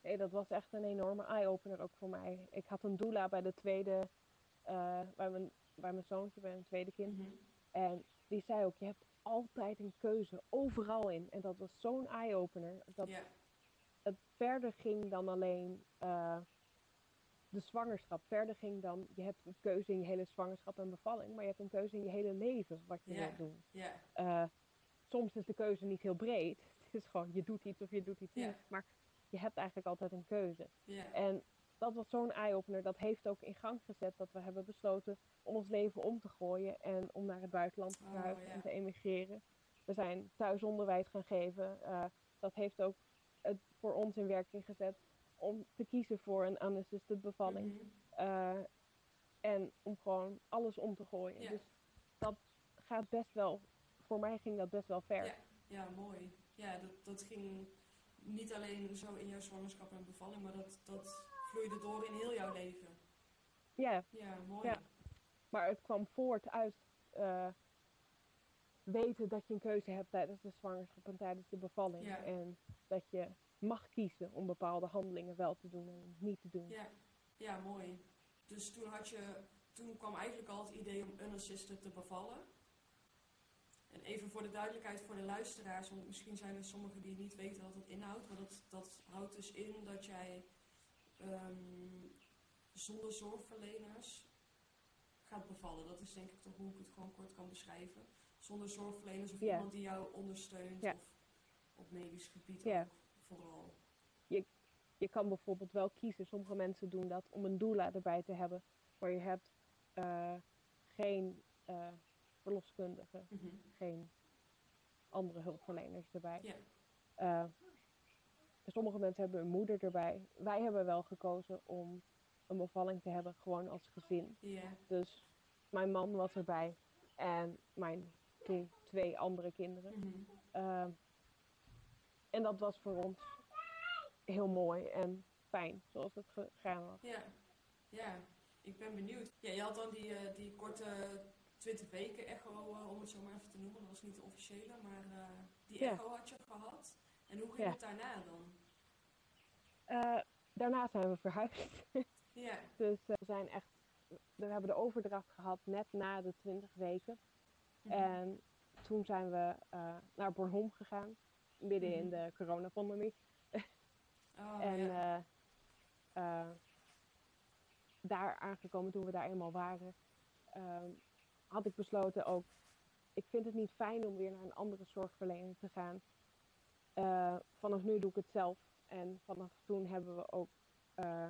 Nee, dat was echt een enorme eye-opener ook voor mij. Ik had een doula bij de tweede, eh, bij, mijn, bij mijn zoontje, bij mijn tweede kind. Mhm. En die zei ook, je hebt altijd een keuze, overal in. En dat was zo'n eye-opener. Dat het verder ging dan alleen eh, de zwangerschap. Verder ging dan, je hebt een keuze in je hele zwangerschap en bevalling. Maar je hebt een keuze in je hele leven wat je wilt doen. ja, Eh, soms is de keuze niet heel breed. <laughs> Het is gewoon, je doet iets of je doet iets niet. Maar je hebt eigenlijk altijd een keuze. ja, En dat was zo'n eye-opener. Dat heeft ook in gang gezet dat we hebben besloten om ons leven om te gooien en om naar het buitenland te Oh, verhuizen ja. en te emigreren. We zijn thuisonderwijs gaan geven. Eh, dat heeft ook het voor ons in werking gezet om te kiezen voor een unassisted bevalling. Mhm. Eh, en om gewoon alles om te gooien. Ja. Dus dat gaat best wel, voor mij ging dat best wel ver. Ja, ja, mooi. Ja, dat, dat ging niet alleen zo in jouw zwangerschap en bevalling, maar dat, dat vloeide door in heel jouw leven. Ja, Ja, mooi. Ja. Maar het kwam voort uit eh, weten dat je een keuze hebt tijdens de zwangerschap en tijdens de bevalling. Ja. En dat je mag kiezen om bepaalde handelingen wel te doen en niet te doen. Ja, ja, mooi. Dus toen had je, toen kwam eigenlijk al het idee om unassisted te bevallen. En even voor de duidelijkheid voor de luisteraars, want misschien zijn er sommigen die niet weten wat dat inhoudt. Maar dat, dat houdt dus in dat jij ehm, zonder zorgverleners gaat bevallen. Dat is denk ik toch hoe ik het gewoon kort kan beschrijven. Zonder zorgverleners of iemand die jou ondersteunt of op medisch gebied Ja. ook vooral. Je kan bijvoorbeeld wel kiezen, sommige mensen doen dat om een doula erbij te hebben. Maar je hebt eh, geen eh, verloskundige, Mhm. geen andere hulpverleners erbij. Ja. Sommige mensen hebben een moeder erbij. Wij hebben wel gekozen om een bevalling te hebben, gewoon als gezin. Dus mijn man was erbij en mijn toen twee andere kinderen. mhm. Eh, en dat was voor ons heel mooi en fijn, zoals het gegaan was. Ja, ja, ik ben benieuwd. Ja, je had dan die, eh, die korte 20 weken echo, eh, om het zo maar even te noemen. Dat was niet de officiële, maar eh, die Ja. echo had je gehad. En hoe ging Ja. het daarna dan? Eh, daarna zijn we verhuisd. <laughs> Ja, dus eh, we zijn echt, we hebben de overdracht gehad net na de 20 weken. mhm. En toen zijn we eh, naar Bornholm gegaan, midden in Mhm. de coronapandemie. <laughs> oh, en ja. daar aangekomen, toen we daar eenmaal waren, ehm, had ik besloten ook, ik vind het niet fijn om weer naar een andere zorgverlener te gaan. Eh, vanaf nu doe ik het zelf. En vanaf toen hebben we ook, eh,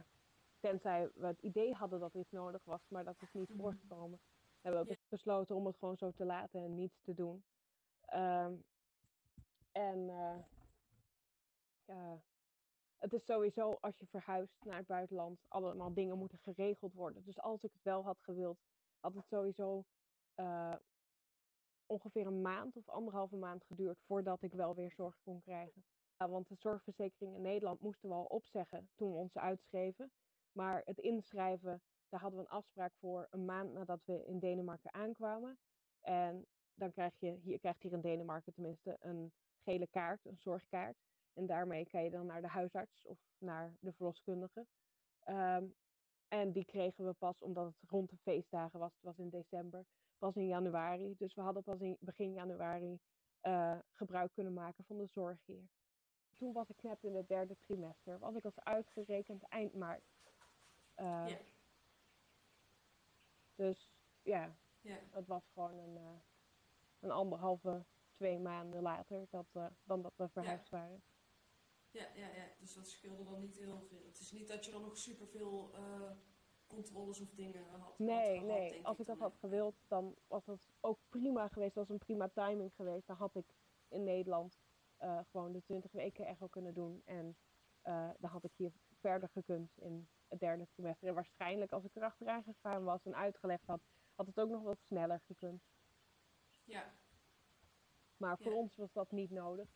tenzij we het idee hadden dat iets nodig was, maar dat is niet voorgekomen, hebben we Ja. besloten om het gewoon zo te laten en niets te doen. Ehm, en eh, ja, het is sowieso als je verhuist naar het buitenland, allemaal dingen moeten geregeld worden. Dus als ik het wel had gewild, had het sowieso ongeveer een maand of anderhalve maand geduurd voordat ik wel weer zorg kon krijgen. Want de zorgverzekering in Nederland moesten we al opzeggen toen we ons uitschreven. Maar het inschrijven, daar hadden we een afspraak voor een maand nadat we in Denemarken aankwamen. En dan krijg je, hier krijgt hier in Denemarken tenminste, een gele kaart, een zorgkaart. En daarmee kan je dan naar de huisarts of naar de verloskundige. Ehm, en die kregen we pas omdat het rond de feestdagen was. Het was in december, pas in januari. Dus we hadden pas in begin januari eh, gebruik kunnen maken van de zorg hier. Toen was ik net in het derde trimester. Was ik als uitgerekend eind maart. Eh, Ja. Dus ja, ja, het was gewoon een, eh, een anderhalve, twee maanden later dat, dan dat we verhuisd waren. ja, ja, ja, dus dat scheelde dan niet heel veel. Het is niet dat je dan nog superveel eh controles of dingen had. had Nee, gehad, nee. Als ik dat had gewild, dan was dat ook prima geweest. Dat was een prima timing geweest. Dan had ik in Nederland eh, gewoon de 20 weken echo kunnen doen. En eh, dan had ik hier verder gekund in het derde trimester. En waarschijnlijk als ik erachteraan gegaan was en uitgelegd had, had het ook nog wat sneller gekund. Ja, Maar voor Ja. ons was dat niet nodig.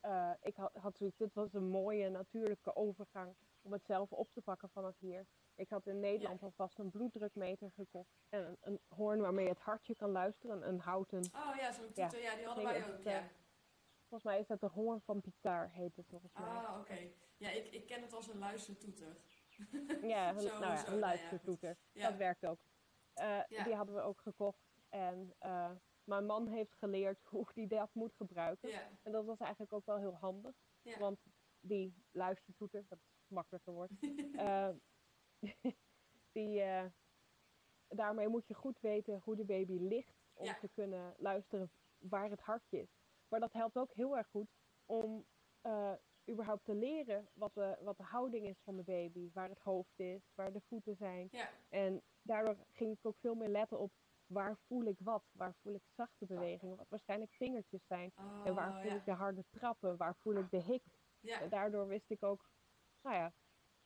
Eh, ik had, had zoiets, dit was een mooie natuurlijke overgang om het zelf op te pakken vanaf hier. Ik had in Nederland alvast een bloeddrukmeter gekocht. En een, een hoorn waarmee je het hartje kan luisteren. Een houten, oh ja, zo'n toeter, ja, die hadden wij ook, ja. eh, volgens mij is dat de hoorn van Picard, heet het volgens mij. Ah, oké. Ja, ik, ik ken het als een luistertoeter. ja, <laughs> een, zo, nou ja, een luistertoeter. Ja, Dat werkt ook. Eh. Die hadden we ook gekocht. En eh, mijn man heeft geleerd <laughs> hoe hij dat moet gebruiken. En dat was eigenlijk ook wel heel handig. Want die luistertoeter, dat is makkelijker woord, <laughs> eh, <laughs> die, eh, daarmee moet je goed weten hoe de baby ligt om Ja. te kunnen luisteren waar het hartje is. Maar dat helpt ook heel erg goed om eh, überhaupt te leren wat de, wat de houding is van de baby, waar het hoofd is, waar de voeten zijn. Ja. En daardoor ging ik ook veel meer letten op waar voel ik wat, waar voel ik zachte bewegingen, wat waarschijnlijk vingertjes zijn. Oh, En waar voel ja. ik de harde trappen? Waar voel ik de hik? Ja, En daardoor wist ik ook, nou ja,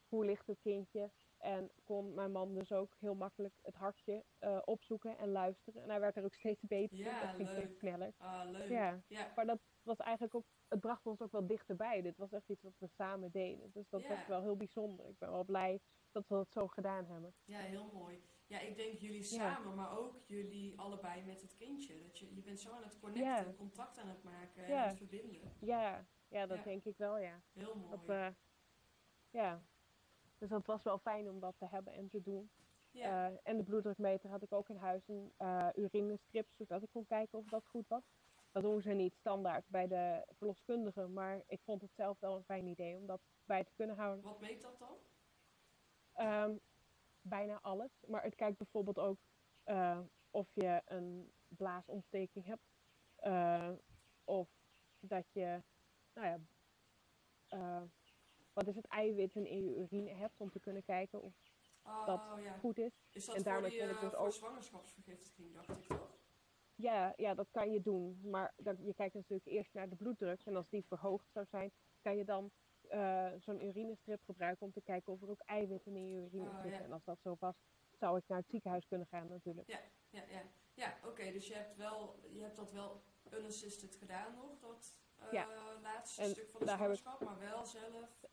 hoe ligt het kindje? En kon mijn man dus ook heel makkelijk het hartje eh, opzoeken en luisteren. En hij werd er ook steeds beter in. Ja, Dat ging leuk. steeds sneller. ah, leuk. Ja. Ja, Maar dat was eigenlijk ook, het bracht ons ook wel dichterbij. Dit was echt iets wat we samen deden. Dus dat Ja. was wel heel bijzonder. Ik ben wel blij dat we dat zo gedaan hebben. ja, heel mooi. ja, ik denk jullie samen, maar ook jullie allebei met het kindje. Dat je, je bent zo aan het connecten, contact aan het maken en het verbinden. Ja, ja dat denk ik wel, ja. Heel mooi. Dat, eh, ja. Dus dat was wel fijn om dat te hebben en te doen. ja. Eh, en de bloeddrukmeter had ik ook in huis, een eh urinestrip, zodat ik kon kijken of dat goed was. Dat doen ze niet standaard bij de verloskundige, maar ik vond het zelf wel een fijn idee om dat bij te kunnen houden. Wat meet dat dan? Ehm, bijna alles, maar het kijkt bijvoorbeeld ook eh, of je een blaasontsteking hebt, of dat je, nou ja, wat is het eiwitten in je urine hebt om te kunnen kijken of Oh, dat ja. goed is. Is dat en daarmee die, kon ik eh, dus voor ook- zwangerschapsvergiftiging, dacht ik toch? Ja, ja, dat kan je doen. Maar je kijkt natuurlijk eerst naar de bloeddruk. En als die verhoogd zou zijn, kan je dan eh, zo'n urinestrip gebruiken om te kijken of er ook eiwitten in je urine Oh, zitten. ja. En als dat zo was, zou ik naar het ziekenhuis kunnen gaan natuurlijk. Ja, ja. Ja, oké, dus je hebt, wel, je hebt dat wel unassisted gedaan nog, dat eh, Ja. laatste En stuk van de heb ik- zwangerschap, maar wel zelf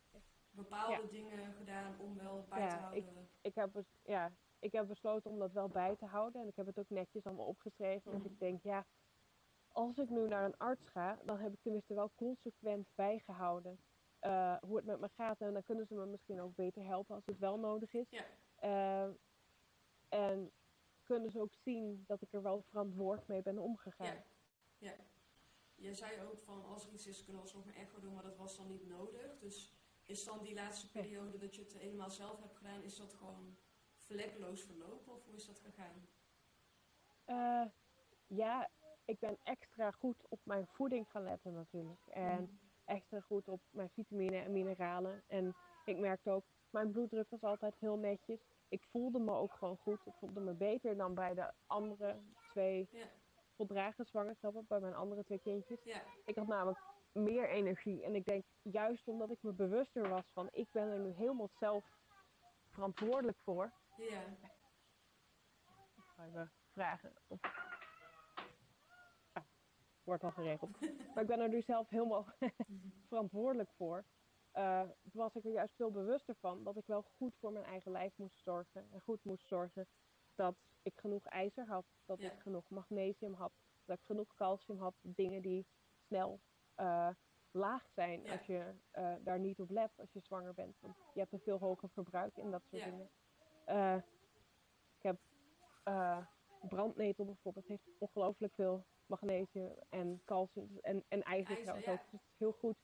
bepaalde dingen gedaan om wel bij Ja, te houden. Ik heb, bes- ja, ik heb besloten om dat wel bij te houden. En ik heb het ook netjes allemaal opgeschreven. Want Mhm. ik denk, ja, als ik nu naar een arts ga, dan heb ik tenminste wel consequent bijgehouden eh, hoe het met me gaat. En dan kunnen ze me misschien ook beter helpen als het wel nodig is. Ja. Eh, en kunnen ze ook zien dat ik er wel verantwoord mee ben omgegaan. Ja. ja. Je zei ook van als er iets is kunnen we alsnog een echo doen, maar dat was dan niet nodig. Dus is dan die laatste periode dat je het helemaal zelf hebt gedaan, is dat gewoon vlekkeloos verlopen of hoe is dat gegaan? Eh, ja, ik ben extra goed op mijn voeding gaan letten natuurlijk. En Mhm. extra goed op mijn vitamine en mineralen. En ik merkte ook, mijn bloeddruk was altijd heel netjes. Ik voelde me ook gewoon goed. Ik voelde me beter dan bij de andere twee Ja. Voldragen zwangerschappen, bij mijn andere twee kindjes. Ja, Ik had namelijk meer energie. En ik denk, juist omdat ik me bewuster was van, ik ben er nu helemaal zelf verantwoordelijk voor. ja, Ik ga even vragen. Of... Ah, wordt al geregeld. <laughs> maar ik ben er nu zelf helemaal <laughs> verantwoordelijk voor. Toen was ik er juist veel bewuster van dat ik wel goed voor mijn eigen lijf moest zorgen. En goed moest zorgen dat ik genoeg ijzer had, dat Ja. ik genoeg magnesium had, dat ik genoeg calcium had. Dingen die snel eh, laag zijn Ja. als je eh, daar niet op let als je zwanger bent. Want je hebt een veel hoger verbruik in dat soort Ja. dingen. Eh, ik heb brandnetel bijvoorbeeld, heeft ongelooflijk veel magnesium en calcium en, en ijzer, IJzer, trouwens ja. ook. Dus het is heel goed,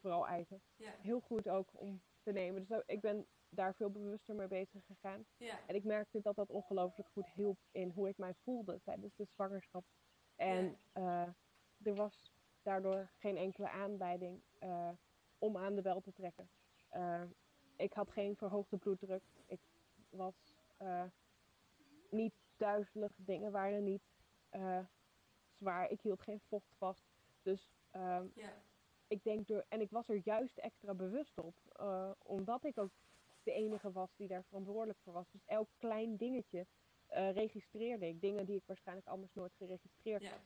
vooral ijzer, heel goed ook om te nemen. Dus ik ben daar veel bewuster mee bezig gegaan. ja, En ik merkte dat dat ongelooflijk goed hielp in hoe ik mij voelde tijdens de zwangerschap. En eh, er was daardoor geen enkele aanleiding eh, om aan de bel te trekken. Eh, ik had geen verhoogde bloeddruk. Ik was niet duizelig. Dingen waren niet zwaar. Ik hield geen vocht vast. Dus ja, ik denk door, en ik was er juist extra bewust op, omdat ik ook de enige was die daar verantwoordelijk voor was. Dus elk klein dingetje eh, registreerde ik. Dingen die ik waarschijnlijk anders nooit geregistreerd ja, had.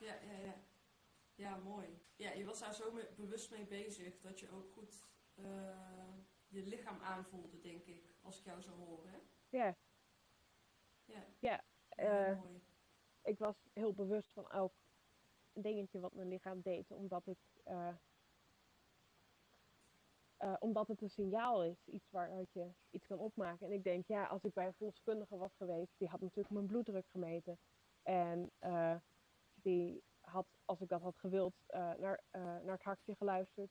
ja, ja, ja. Ja, mooi. Ja, je was daar zo mee- bewust mee bezig dat je ook goed eh, je lichaam aanvoelde, denk ik, als ik jou zo hoor. Hè? Ja, Ja, ja. ja, eh, mooi. ik was heel bewust van elk dingetje wat mijn lichaam deed, omdat ik. Eh, omdat het een signaal is, iets waaruit je iets kan opmaken. En ik denk, ja, als ik bij een verloskundige was geweest, die had natuurlijk mijn bloeddruk gemeten. En eh, die had, als ik dat had gewild, eh, naar, naar het hartje geluisterd.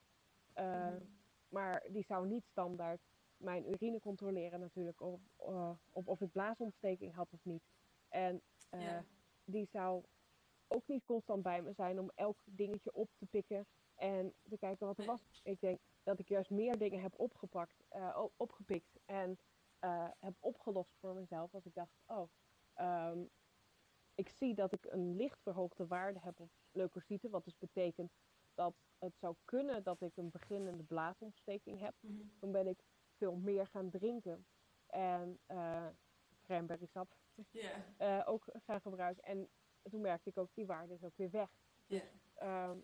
Mhm. Maar die zou niet standaard mijn urine controleren natuurlijk, of, op of ik blaasontsteking had of niet. En die zou ook niet constant bij me zijn om elk dingetje op te pikken en te kijken wat er was. Ik denk dat ik juist meer dingen heb opgepakt, eh, opgepikt en eh, heb opgelost voor mezelf. Als ik dacht, oh, ehm, ik zie dat ik een licht verhoogde waarde heb op leukocyten, wat dus betekent dat het zou kunnen dat ik een beginnende blaasontsteking heb. Mhm. Toen ben ik veel meer gaan drinken en cranberrysap Ja, eh, ook gaan gebruiken. En toen merkte ik ook, die waarde is ook weer weg. ja, Ehm,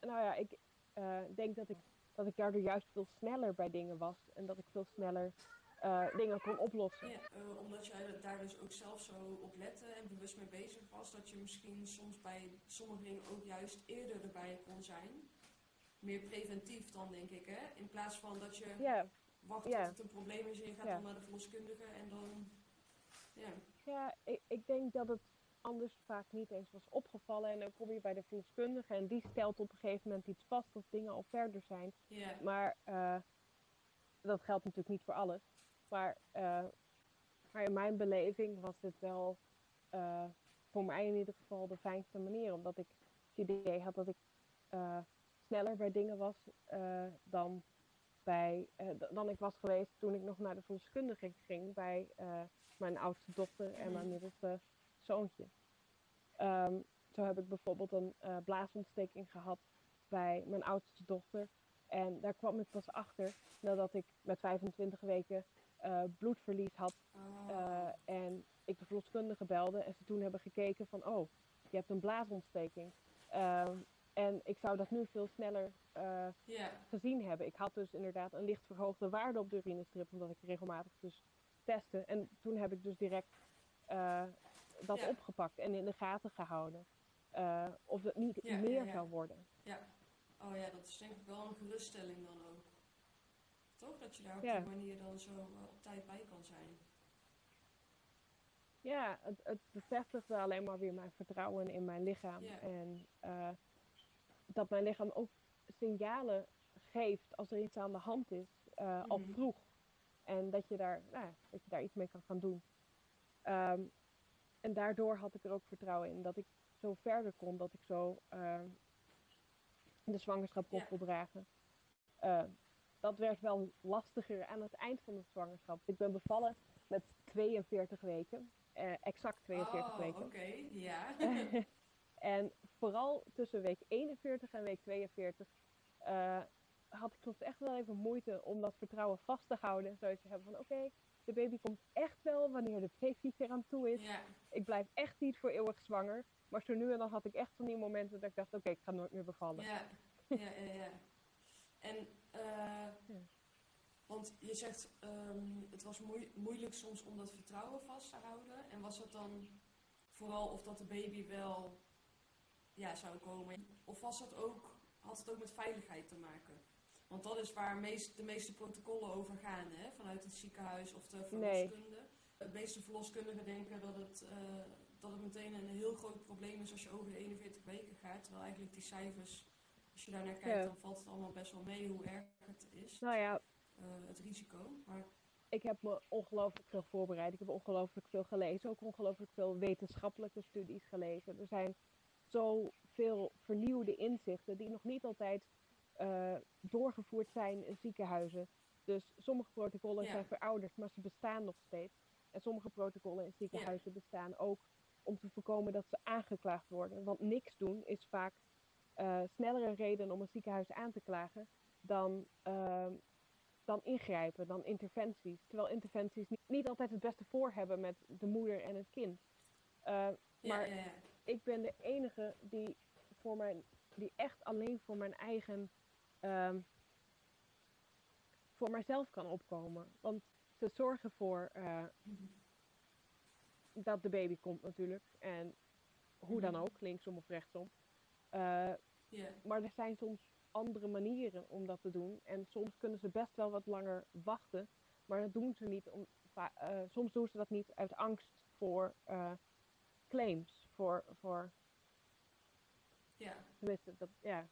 nou ja, ik eh, denk dat ik, dat ik daardoor juist veel sneller bij dingen was. En dat ik veel sneller eh, dingen kon oplossen. Ja, eh, omdat jij daar dus ook zelf zo op lette en bewust mee bezig was, dat je misschien soms bij sommige dingen ook juist eerder erbij kon zijn. Meer preventief dan, denk ik, hè? In plaats van dat je wacht tot het een probleem is en je gaat dan naar de verloskundige en dan... Ja, ja ik, ik denk dat het anders vaak niet eens was opgevallen. En dan kom je bij de verloskundige en die stelt op een gegeven moment iets vast of dingen al verder zijn. Maar eh, dat geldt natuurlijk niet voor alles. Maar, eh, maar in mijn beleving was dit wel eh, voor mij in ieder geval de fijnste manier. Omdat ik het idee had dat ik sneller bij dingen was dan, bij, dan ik was geweest toen ik nog naar de verloskundige ging bij mijn oudste dochter en mijn middelste zoontje. Ehm, zo heb ik bijvoorbeeld een eh, blaasontsteking gehad bij mijn oudste dochter. En daar kwam ik pas achter nadat ik met 25 weken eh, bloedverlies had. Oh, eh, en ik de verloskundige belde en ze toen hebben gekeken van, oh, je hebt een blaasontsteking. Ehm, en ik zou dat nu veel sneller gezien hebben. Ik had dus inderdaad een licht verhoogde waarde op de urinestrip, omdat ik regelmatig dus testte. En toen heb ik dus direct dat Ja. opgepakt en in de gaten gehouden. eh, of het niet Ja, meer ja. zou worden. ja. Oh ja, dat is denk ik wel een geruststelling dan ook. Toch? Dat je daar op die manier dan zo eh, op tijd bij kan zijn. Ja, het, het bevestigde alleen maar weer mijn vertrouwen in mijn lichaam. En eh, dat mijn lichaam ook signalen geeft als er iets aan de hand is, al Mhm. vroeg. En dat je, daar, nou, dat je daar iets mee kan gaan doen. Ehm, en daardoor had ik er ook vertrouwen in dat ik zo verder kon, dat ik zo ehm, de zwangerschap kon Ja. voldragen. Eh, dat werd wel lastiger aan het eind van de zwangerschap. Ik ben bevallen met 42 weken. eh, exact 42 oh, weken. oké, ja. <laughs> en vooral tussen week 41 en week 42 eh, had ik soms echt wel even moeite om dat vertrouwen vast te houden. Zodat je hebt van oké, de baby komt echt wel wanneer de baby er aan toe is. ja, Ik blijf echt niet voor eeuwig zwanger. Maar zo nu en dan had ik echt van die momenten dat ik dacht oké, ik ga nooit meer bevallen. ja, <laughs> ja, ja, ja. En, Ja. want je zegt, ehm, het was moei- moeilijk soms om dat vertrouwen vast te houden. En was dat dan vooral of dat de baby wel ja, zou komen? Of was dat ook, had het ook met veiligheid te maken? Want dat is waar meest, de meeste protocollen over gaan, hè? vanuit het ziekenhuis of de Nee. verloskunde. De meeste verloskundigen denken dat het, eh, dat het meteen een heel groot probleem is als je over de 41 weken gaat. Terwijl eigenlijk die cijfers, als je daar naar kijkt, Ja. dan valt het allemaal best wel mee hoe erg het is, Nou ja, eh, het risico. Maar ik heb me ongelooflijk veel voorbereid. Ik heb ongelooflijk veel gelezen. Ook ongelooflijk veel wetenschappelijke studies gelezen. Er zijn zoveel vernieuwde inzichten die nog niet altijd eh, doorgevoerd zijn in ziekenhuizen. Dus sommige protocollen Ja. zijn verouderd, maar ze bestaan nog steeds. En sommige protocollen in ziekenhuizen bestaan ook om te voorkomen dat ze aangeklaagd worden. Want niks doen is vaak eh, sneller een reden om een ziekenhuis aan te klagen dan, ehm, dan ingrijpen, dan interventies. Terwijl interventies niet, niet altijd het beste voor hebben met de moeder en het kind. Eh, Maar- ja. ik ben de enige die, voor mijn, die echt alleen voor mijn eigen. Ehm, voor mijzelf kan opkomen. Want ze zorgen voor eh, dat de baby komt natuurlijk. En hoe dan Mhm. ook, linksom of rechtsom. Eh, maar er zijn soms andere manieren om dat te doen. En soms kunnen ze best wel wat langer wachten. Maar dat doen ze niet. Om, eh, soms doen ze dat niet uit angst voor claims. Voor, voor Ja, tenminste, dat, ja.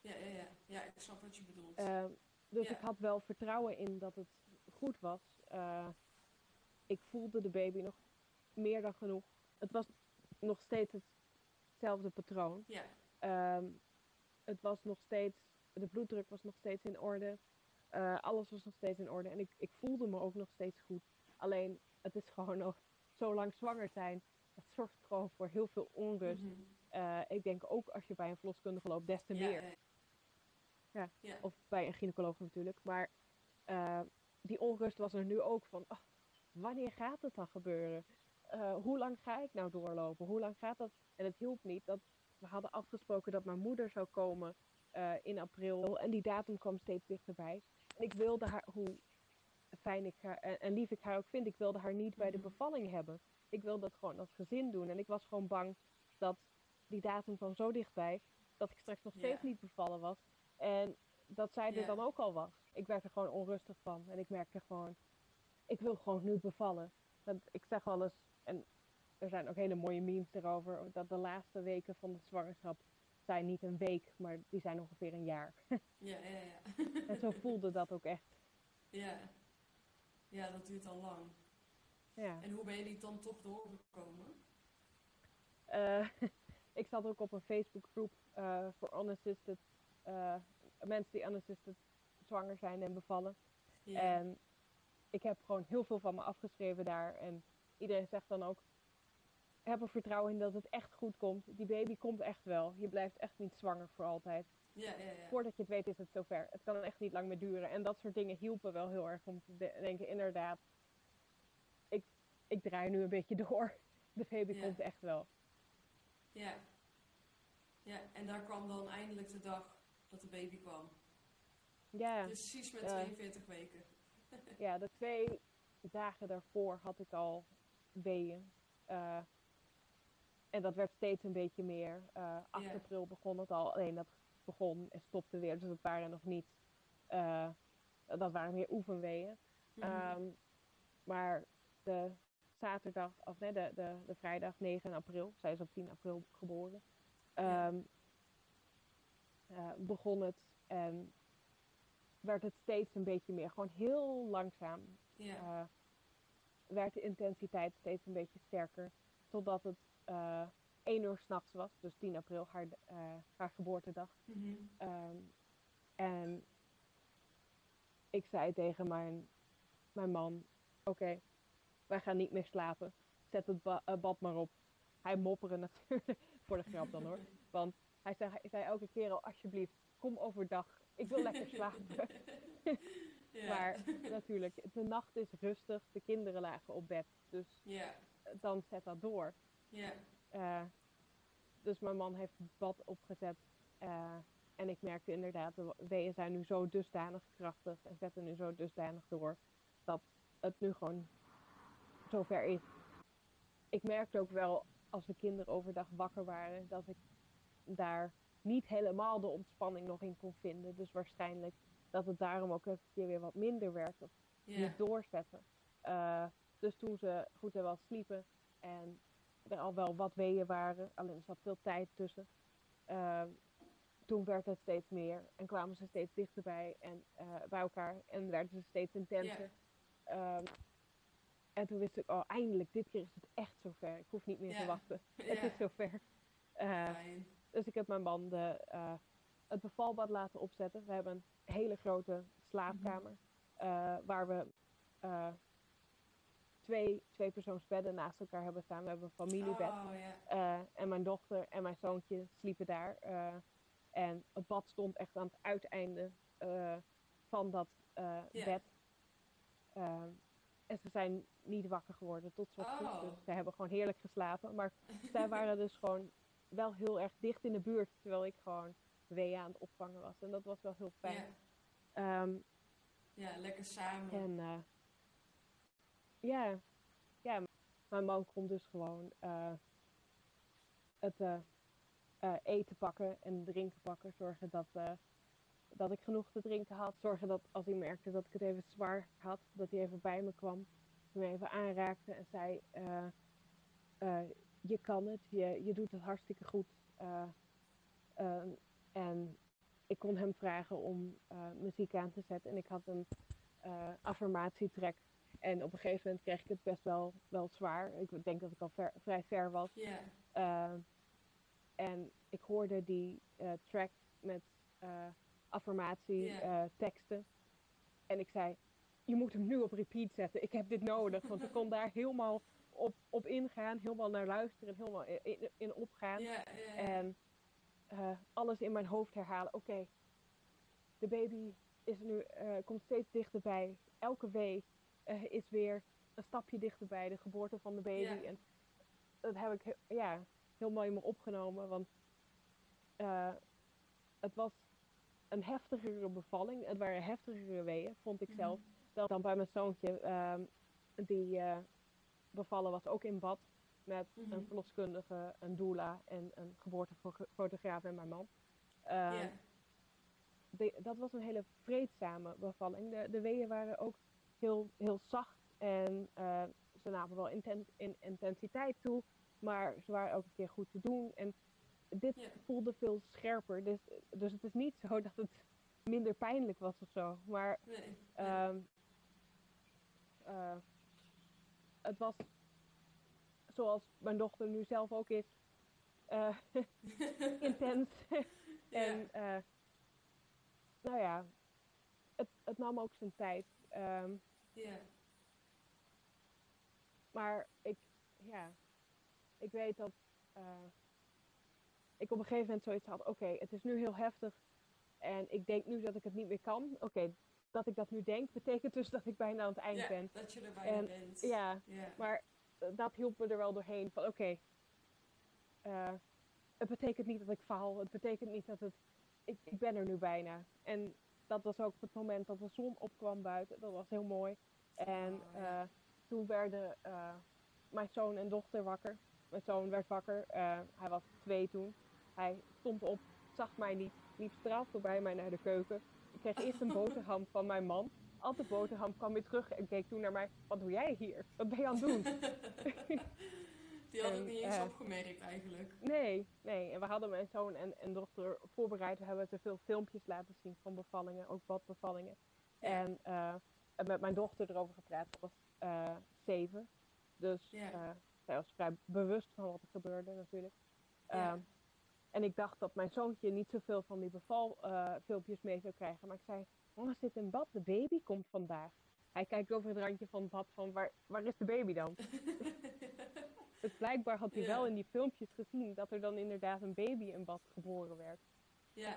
Ja, ja, ja. ja, ik snap wat je bedoelt. Ehm, dus Ja. ik had wel vertrouwen in dat het goed was. Eh, ik voelde de baby nog meer dan genoeg. Het was nog steeds hetzelfde patroon. ja, Ehm, het was nog steeds, de bloeddruk was nog steeds in orde. Eh, alles was nog steeds in orde. En ik, ik voelde me ook nog steeds goed. Alleen, het is <laughs> gewoon nog zo lang zwanger zijn. Dat zorgt gewoon voor heel veel onrust. mhm. Eh, ik denk ook als je bij een verloskundige loopt, des te ja, meer. Ja. Of bij een gynaecoloog natuurlijk. Maar eh, die onrust was er nu ook van, ah, wanneer gaat het dan gebeuren? Eh, hoe lang ga ik nou doorlopen? Hoe lang gaat dat? En het hielp niet dat we hadden afgesproken dat mijn moeder zou komen eh, in april. En die datum kwam steeds dichterbij. En ik wilde haar, hoe fijn ik haar, en, en lief ik haar ook vind, ik wilde haar niet bij de Mhm. bevalling hebben. Ik wilde dat gewoon als gezin doen. En ik was gewoon bang dat die datum kwam zo dichtbij, dat ik straks nog steeds niet bevallen was. En dat zij Ja. dan ook al was. Ik werd er gewoon onrustig van. En ik merkte gewoon, ik wil gewoon nu bevallen. Want ik zeg wel eens, en er zijn ook hele mooie memes erover, dat de laatste weken van de zwangerschap zijn niet een week, maar die zijn ongeveer een jaar. <laughs> Ja, ja, ja. en zo voelde dat ook echt. ja. Ja, dat duurt al lang. Ja. En hoe ben je die dan toch doorgekomen? Eh, <laughs> ik zat ook op een Facebookgroep eh voor unassisted, eh, mensen die unassisted zwanger zijn en bevallen. Ja. En ik heb gewoon heel veel van me afgeschreven daar. En iedereen zegt dan ook, heb er vertrouwen in dat het echt goed komt. Die baby komt echt wel. Je blijft echt niet zwanger voor altijd. ja, ja, ja. Voordat je het weet is het zover. Het kan echt niet lang meer duren. En dat soort dingen hielpen wel heel erg om te de- denken, inderdaad, ik, ik draai nu een beetje door. <laughs> De baby komt echt wel. Ja. Ja, en daar kwam dan eindelijk de dag dat de baby kwam. Ja, Precies met Ja. 42 weken. <laughs> ja, de twee dagen daarvoor had ik al weeën. Eh, en dat werd steeds een beetje meer. Eh 8 Ja. april begon het al. Alleen dat begon en stopte weer. Dus dat waren nog niet. eh, dat waren meer oefenweeën. Mhm. Ehm, maar de zaterdag, of nee, de, de, de vrijdag 9 april, zij is op 10 april geboren, ehm, eh, begon het en werd het steeds een beetje meer, gewoon heel langzaam, ja. eh, werd de intensiteit steeds een beetje sterker, totdat het eh 1 uur s'nachts was, dus 10 april, haar, haar geboortedag. Mhm. Ehm, en ik zei tegen mijn, mijn man: Oké, wij gaan niet meer slapen. Zet het ba- bad maar op. Hij mopperde natuurlijk, <laughs> voor de grap dan hoor. <laughs> Want hij zei, hij zei elke keer al: Alsjeblieft, kom overdag. Ik wil lekker <laughs> slapen. ja. Maar natuurlijk, de nacht is rustig, de kinderen lagen op bed. Dus Ja, dan zet dat door. ja, Eh, dus mijn man heeft het bad opgezet. eh, en ik merkte inderdaad, de weeën zijn nu zo dusdanig krachtig en zetten nu zo dusdanig door dat het nu gewoon zover is. Ik merkte ook wel als de kinderen overdag wakker waren dat ik daar niet helemaal de ontspanning nog in kon vinden. Dus waarschijnlijk dat het daarom ook een keer weer wat minder werd of niet doorzetten. Eh, dus toen ze goed en wel sliepen en er al wel wat weeën waren, alleen er zat veel tijd tussen. eh, toen werd het steeds meer en kwamen ze steeds dichterbij en, eh, bij elkaar en werden ze steeds intenser. Ehm, en toen wist ik, oh eindelijk, dit keer is het echt zover. Ik hoef niet meer te wachten. <laughs> Het is zover. Dus ik heb mijn man de, eh, het bevalbad laten opzetten. We hebben een hele grote slaapkamer. eh, waar we eh, twee, twee persoonsbedden naast elkaar hebben staan. We hebben een familiebed. Oh, en mijn dochter en mijn zoontje sliepen daar. en het bad stond echt aan het uiteinde van dat bed. En ze zijn niet wakker geworden tot goed. Oh. Dus ze hebben gewoon heerlijk geslapen. Maar zij waren dus gewoon wel heel erg dicht in de buurt. Terwijl ik gewoon weeën aan het opvangen was. En dat was wel heel fijn. Ja. Ehm, ja, lekker samen. en eh, ja, ja, mijn man kon dus gewoon eh, het eh, eten pakken en drinken pakken. Zorgen dat, dat ik genoeg te drinken had. Zorgen dat als hij merkte dat ik het even zwaar had, dat hij even bij me kwam. Me even aanraakte en zei, je kan het, je, je doet het hartstikke goed. Eh, eh, en ik kon hem vragen om eh, muziek aan te zetten. En ik had een affirmatietrek. En op een gegeven moment kreeg ik het best wel, wel zwaar. Ik denk dat ik al ver- vrij ver was. En ik hoorde die track met eh affirmatie Ja. eh, teksten. En ik zei, je moet hem nu op repeat zetten. Ik heb dit nodig. Want ik kon daar helemaal op, op ingaan. Helemaal naar luisteren. Helemaal in, in, opgaan. ja. En eh, alles in mijn hoofd herhalen. Oké, de baby is nu, eh, komt steeds dichterbij. Elke wee eh, is weer een stapje dichterbij. De geboorte van de baby. En dat heb ik ja, heel mooi in me opgenomen. Want het was een heftigere bevalling. Het waren heftigere weeën, vond ik Mhm. zelf. dat dan bij mijn zoontje, ehm, die bevallen was, ook in bad. Met Mhm. een verloskundige, een doula en een geboortefotograaf en mijn man. Ehm, de- dat was een hele vreedzame bevalling. De, de weeën waren ook heel, heel zacht en eh, ze namen wel inten- in intensiteit toe, maar ze waren elke keer goed te doen. En dit voelde veel scherper. Dus, dus het is niet zo <laughs> dat het minder pijnlijk was of zo. Maar Nee. nee. ehm, eh, het was zoals mijn dochter nu zelf ook is. eh, <laughs> intens. En eh, nou ja, het, het nam ook zijn tijd. Ehm, ja. maar ik, ja, ik weet dat eh, ik op een gegeven moment zoiets had. Oké, het is nu heel heftig. En ik denk nu dat ik het niet meer kan. Oké, dat ik dat nu denk, betekent dus dat ik bijna aan het eind Ja, ben. dat je er bijna En- bent. Ja, Ja. maar eh, dat hielp me er wel doorheen. Van oké, eh, het betekent niet dat ik faal. Het betekent niet dat het... Ik, ik ben er nu bijna. En dat was ook op het moment dat de zon opkwam buiten. Dat was heel mooi. En Oh, ja. eh, toen werden mijn zoon en dochter wakker. Mijn zoon werd wakker. hij was twee toen. Hij stond op, zag mij niet, liep straal voorbij mij naar de keuken. Ik kreeg eerst een boterham van mijn man. Al de boterham kwam weer terug en keek toen naar mij. Wat doe jij hier? Wat ben je aan het doen? <laughs> Die had het En, niet eens eh, opgemerkt eigenlijk. Nee, nee. En we hadden mijn zoon en, en dochter voorbereid. We hebben te veel filmpjes laten zien van bevallingen, ook badbevallingen. Ja. En en met mijn dochter erover gepraat. Ze was eh, zeven. Dus Ja. zij was vrij bewust van wat er gebeurde natuurlijk. Ja. En ik dacht dat mijn zoontje niet zoveel van die bevalfilmpjes mee zou krijgen. Maar ik zei, mama zit in bad, de baby komt vandaag. Hij kijkt over het randje van het bad van, waar, waar is de baby dan? <laughs> Dus blijkbaar had hij Ja. wel in die filmpjes gezien dat er dan inderdaad een baby in bad geboren werd. ja.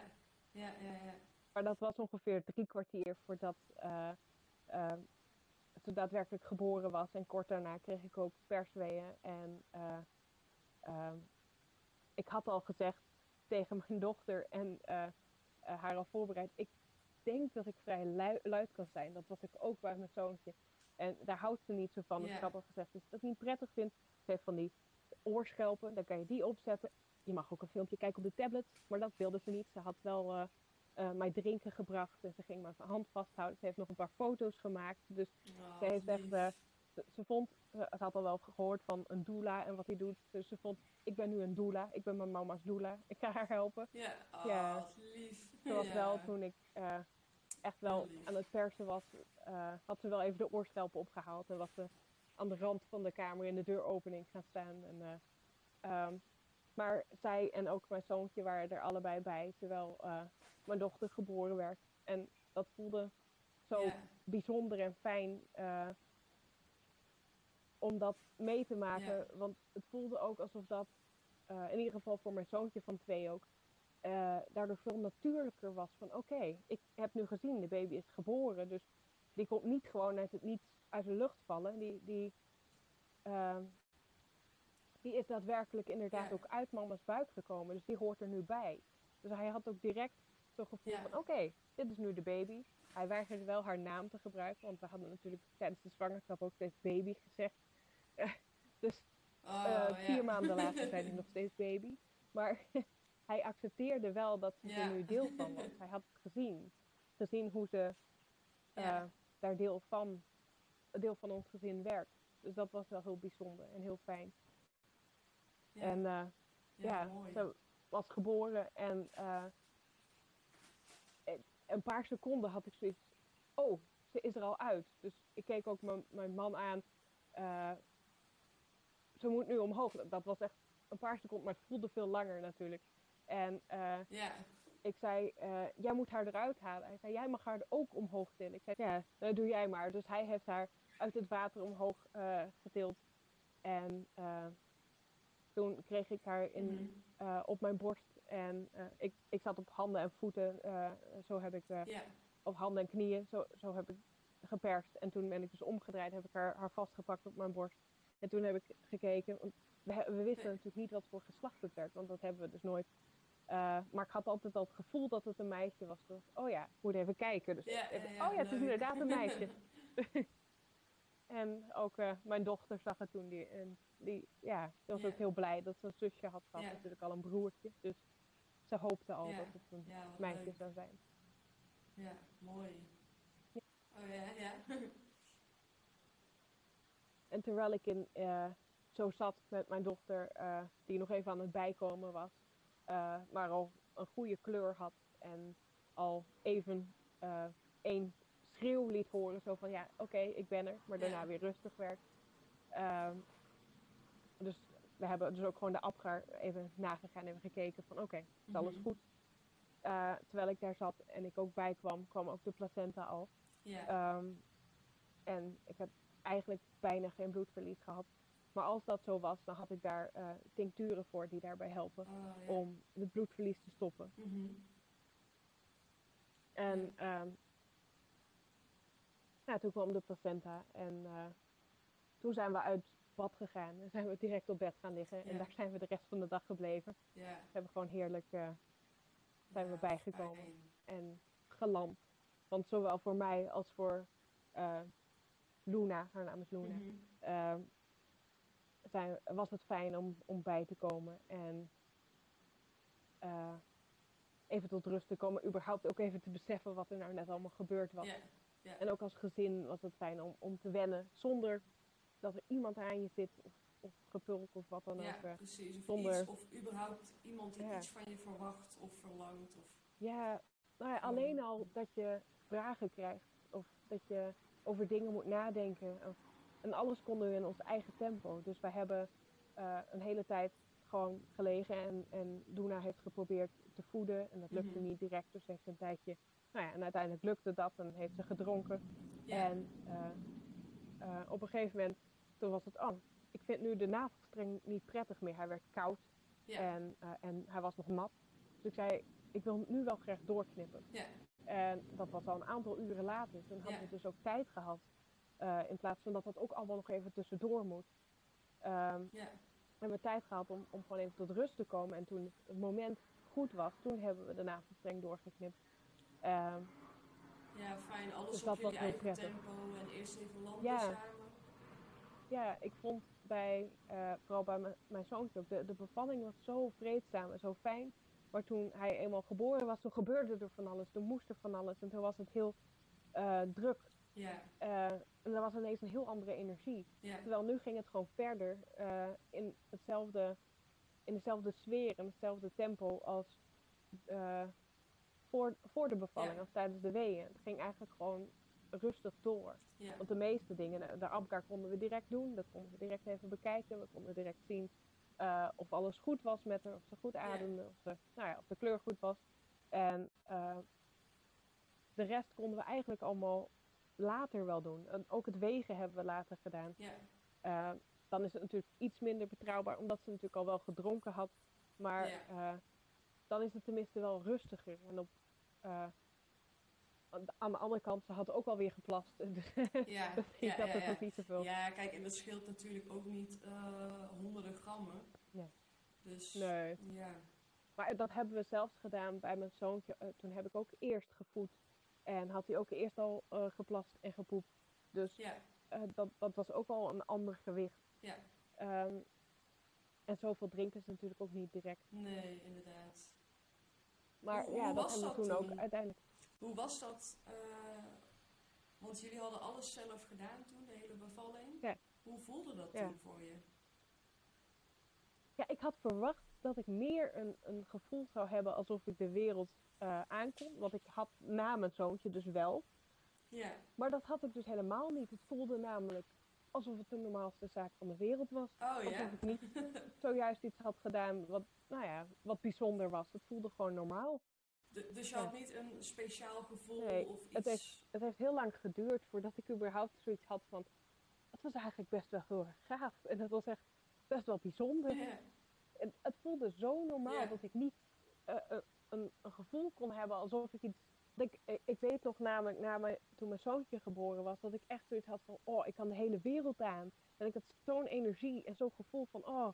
Ja, ja, ja. Maar dat was ongeveer drie kwartier voordat ze daadwerkelijk geboren was. En kort daarna kreeg ik ook persweeën. En eh, ehm, ik had al gezegd tegen mijn <laughs> dochter en eh, eh, haar al voorbereid. Ik denk dat ik vrij lui- luid kan zijn. Dat was ik ook bij mijn zoontje. En daar houdt ze niet zo van. Dus ik had al gezegd dat ze dat niet prettig vindt. Ze heeft van die oorschelpen, dan kan je die opzetten. Je mag ook een filmpje kijken op de tablet, maar dat wilde ze niet. Ze had wel eh, mij drinken gebracht en ze ging mijn hand vasthouden. Ze heeft nog een paar foto's gemaakt. Dus Oh, ze heeft echt, ze, ze vond, ze had al wel gehoord van een doula en wat hij doet. Dus ze vond, ik ben nu een doula, ik ben mijn mama's doula, ik ga haar helpen. Ja, oh, ja. lief. Ze was Ja. wel, toen ik eh, echt wel lief. aan het persen was, eh, had ze wel even de oorschelpen opgehaald. En was ze aan de rand van de kamer in de deuropening gaan staan. En, eh, ehm, maar zij en ook mijn zoontje waren er allebei bij, terwijl mijn dochter geboren werd. En dat voelde zo Ja. bijzonder en fijn om dat mee te maken. Want het voelde ook alsof dat, eh, in ieder geval voor mijn zoontje van twee ook, eh, daardoor veel natuurlijker was. Van oké, ik heb nu gezien, de baby is geboren. Dus die komt niet gewoon uit het niets uit de lucht vallen. Die, die, ehm, die is daadwerkelijk inderdaad Ja. ook uit mama's buik gekomen. Dus die hoort er nu bij. Dus hij had ook direct zo'n gevoel Ja. van oké, dit is nu de baby. Hij weigerde wel haar naam te gebruiken, want we hadden natuurlijk tijdens de zwangerschap ook steeds baby gezegd. <laughs> dus Oh, eh, ja. vier maanden later zei hij <laughs> nog steeds baby. Maar <laughs> hij accepteerde wel dat ze Ja. er nu deel van was. Hij had het gezien. Gezien hoe ze eh, Ja. daar deel van, deel van ons gezin werkt. Dus dat was wel heel bijzonder en heel fijn. En eh, ja, ze was geboren en een paar seconden had ik zoiets. Oh, ze is er al uit. Dus ik keek ook mijn- man aan. Ze moet nu omhoog. Dat was echt een paar seconden, maar het voelde veel langer natuurlijk. En eh, ik zei, eh, jij moet haar eruit halen. Hij zei, jij mag haar ook omhoog tillen. Ik zei, ja, dat doe jij maar. Dus hij heeft haar uit het water omhoog eh, getild. En toen kreeg ik haar in, Mhm. op mijn borst. En ik, ik zat op handen en voeten. zo heb ik, ja, op handen en knieën, zo, zo heb ik geperst. En toen ben ik dus omgedraaid, heb ik haar, haar vastgepakt op mijn borst. En toen heb ik gekeken. want We, we wisten natuurlijk niet wat voor geslacht het werd, want dat hebben we dus nooit. Eh, maar ik had altijd al het gevoel dat het een meisje was. Dus, oh ja, ik moet even kijken. Dus Ja, even- ja, ja, oh ja, het is inderdaad een meisje. <laughs> <laughs> en ook eh, mijn dochter zag het toen. Die, en die, ja, die was ook heel blij dat ze een zusje had gehad. Natuurlijk al een broertje. Dus ze hoopte al dat het een meisje leuk. zou zijn. Ja, mooi. Oh ja, ja. <laughs> En terwijl ik in, eh, zo zat met mijn dochter, eh, die nog even aan het bijkomen was, eh, maar al een goede kleur had en al even één schreeuw liet horen, zo van ja, oké, ik ben er, maar daarna weer rustig werd. Ehm, dus we hebben dus ook gewoon de Apgar even nagegaan en gekeken van oké, is alles Mhm. goed? Terwijl ik daar zat en ik ook bijkwam, kwam ook de placenta al. Ja. Ehm, en ik heb eigenlijk bijna geen bloedverlies gehad. Maar als dat zo was, dan had ik daar eh, tincturen voor die daarbij helpen Oh, ja. om het bloedverlies te stoppen. Mhm. En ehm ja, toen kwam de placenta en eh, toen zijn we uit bad gegaan en <laughs> zijn we direct op bed gaan liggen. En daar zijn we de rest van de dag gebleven. Ja. We hebben gewoon heerlijk eh, zijn we bijgekomen. fijn. en geland. Want zowel voor mij als voor Luna, haar naam is Luna, Mhm. ehm, zijn, was het fijn om, om bij te komen en eh, even tot rust te komen. Überhaupt ook even te beseffen wat er nou net allemaal gebeurd was. Ja. En ook als gezin was het fijn om, om te wennen zonder dat er iemand aan je zit of, of gepulk of wat dan ja, ook. eh. precies. Of, zonder- iets, of überhaupt iemand die Ja. iets van je verwacht of verlangt. Of... Ja, nou ja, alleen al dat je vragen krijgt of dat je over dingen moet nadenken. En alles konden we in ons eigen tempo. Dus wij hebben eh, een hele tijd gewoon gelegen en, en Doena heeft geprobeerd te voeden en dat lukte Mhm. niet direct. Dus heeft een tijdje, nou ja, en uiteindelijk lukte dat en heeft ze gedronken. En eh, eh, op een gegeven moment, toen was het, oh, ik vind nu de navelstreng niet prettig meer. Hij werd koud en, en hij was nog nat. Dus ik zei, ik wil nu wel graag doorknippen. En dat was al een aantal uren later. Toen hadden we dus ook tijd gehad. eh, in plaats van dat dat ook allemaal nog even tussendoor moet. Ehm, ja. hebben we tijd gehad om, om gewoon even tot rust te komen. En toen het moment goed was, toen hebben we de navelstreng doorgeknipt. Ehm, ja, fijn. Alles Dus op heel eigen prettig. tempo en eerst even landen Ja. samen. ja, ik vond bij, eh, vooral bij mijn- mijn zoontje ook, de, de bevalling was zo vreedzaam en zo fijn. Maar toen hij eenmaal geboren was, toen gebeurde er van alles. Toen moest er van alles. En toen was het heel eh, druk. Ja. Eh, en er was ineens een heel andere energie. Ja. Terwijl nu ging het gewoon verder eh, in, hetzelfde, in dezelfde sfeer, in hetzelfde tempo als voor, voor de bevalling, Ja. als tijdens de weeën. Het ging eigenlijk gewoon rustig door. Want de meeste dingen, de, ABGAR konden we direct doen, dat konden we direct even bekijken. We konden direct zien eh, of alles goed was met haar, of ze goed ademde, of, ze, nou ja, of de kleur goed was. En eh, de rest konden we eigenlijk allemaal later wel doen. En ook het wegen hebben we later gedaan. Ja. Eh, dan is het natuurlijk iets minder betrouwbaar, omdat ze natuurlijk al wel gedronken had. Maar Ja. dan is het tenminste wel rustiger. En op, aan de- andere kant, ze had ook alweer geplast. <laughs> Dus Ja. Ja, dat ja, het ja. ook niet zoveel. Ja, kijk, en dat scheelt natuurlijk ook niet eh, honderden grammen. Nee. Dus, Nee. ja. Maar dat hebben we zelfs gedaan bij mijn zoontje. Eh, toen heb ik ook eerst gevoed. En had hij ook eerst al eh, geplast en gepoept. Dus Ja, dat, dat was ook al een ander gewicht. ja. Ehm, en zoveel drinken ze natuurlijk ook niet direct. Nee, inderdaad. Maar Hoe- ja, hoe dat was hebben we dat toen ook uiteindelijk. Hoe was dat? eh, want jullie hadden alles zelf gedaan toen, de hele bevalling. Ja. Hoe voelde dat Ja. toen voor je? Ja, ik had verwacht dat ik meer een, een gevoel zou hebben alsof ik de wereld eh aankom. Want ik had na mijn zoontje dus wel. Ja, Maar dat had ik dus helemaal niet. Het voelde namelijk alsof het de normaalste zaak van de wereld was. oh Alsof ja. ik niet <laughs> zojuist iets had gedaan wat, nou ja, wat bijzonder was. Het voelde gewoon normaal. D- dus je Ja. had niet een speciaal gevoel Nee, of iets? het heeft, het heeft heel lang geduurd voordat ik überhaupt zoiets had van... Het was eigenlijk best wel heel erg gaaf. En het was echt best wel bijzonder. Ja, En het voelde zo normaal Ja. dat ik niet eh, eh, een, een gevoel kon hebben alsof ik iets... Ik, ik, ik weet nog namelijk, na mijn, toen mijn zoontje geboren was, dat ik echt zoiets had van... Oh, ik kan de hele wereld aan. En ik had zo'n energie en zo'n gevoel van... Oh,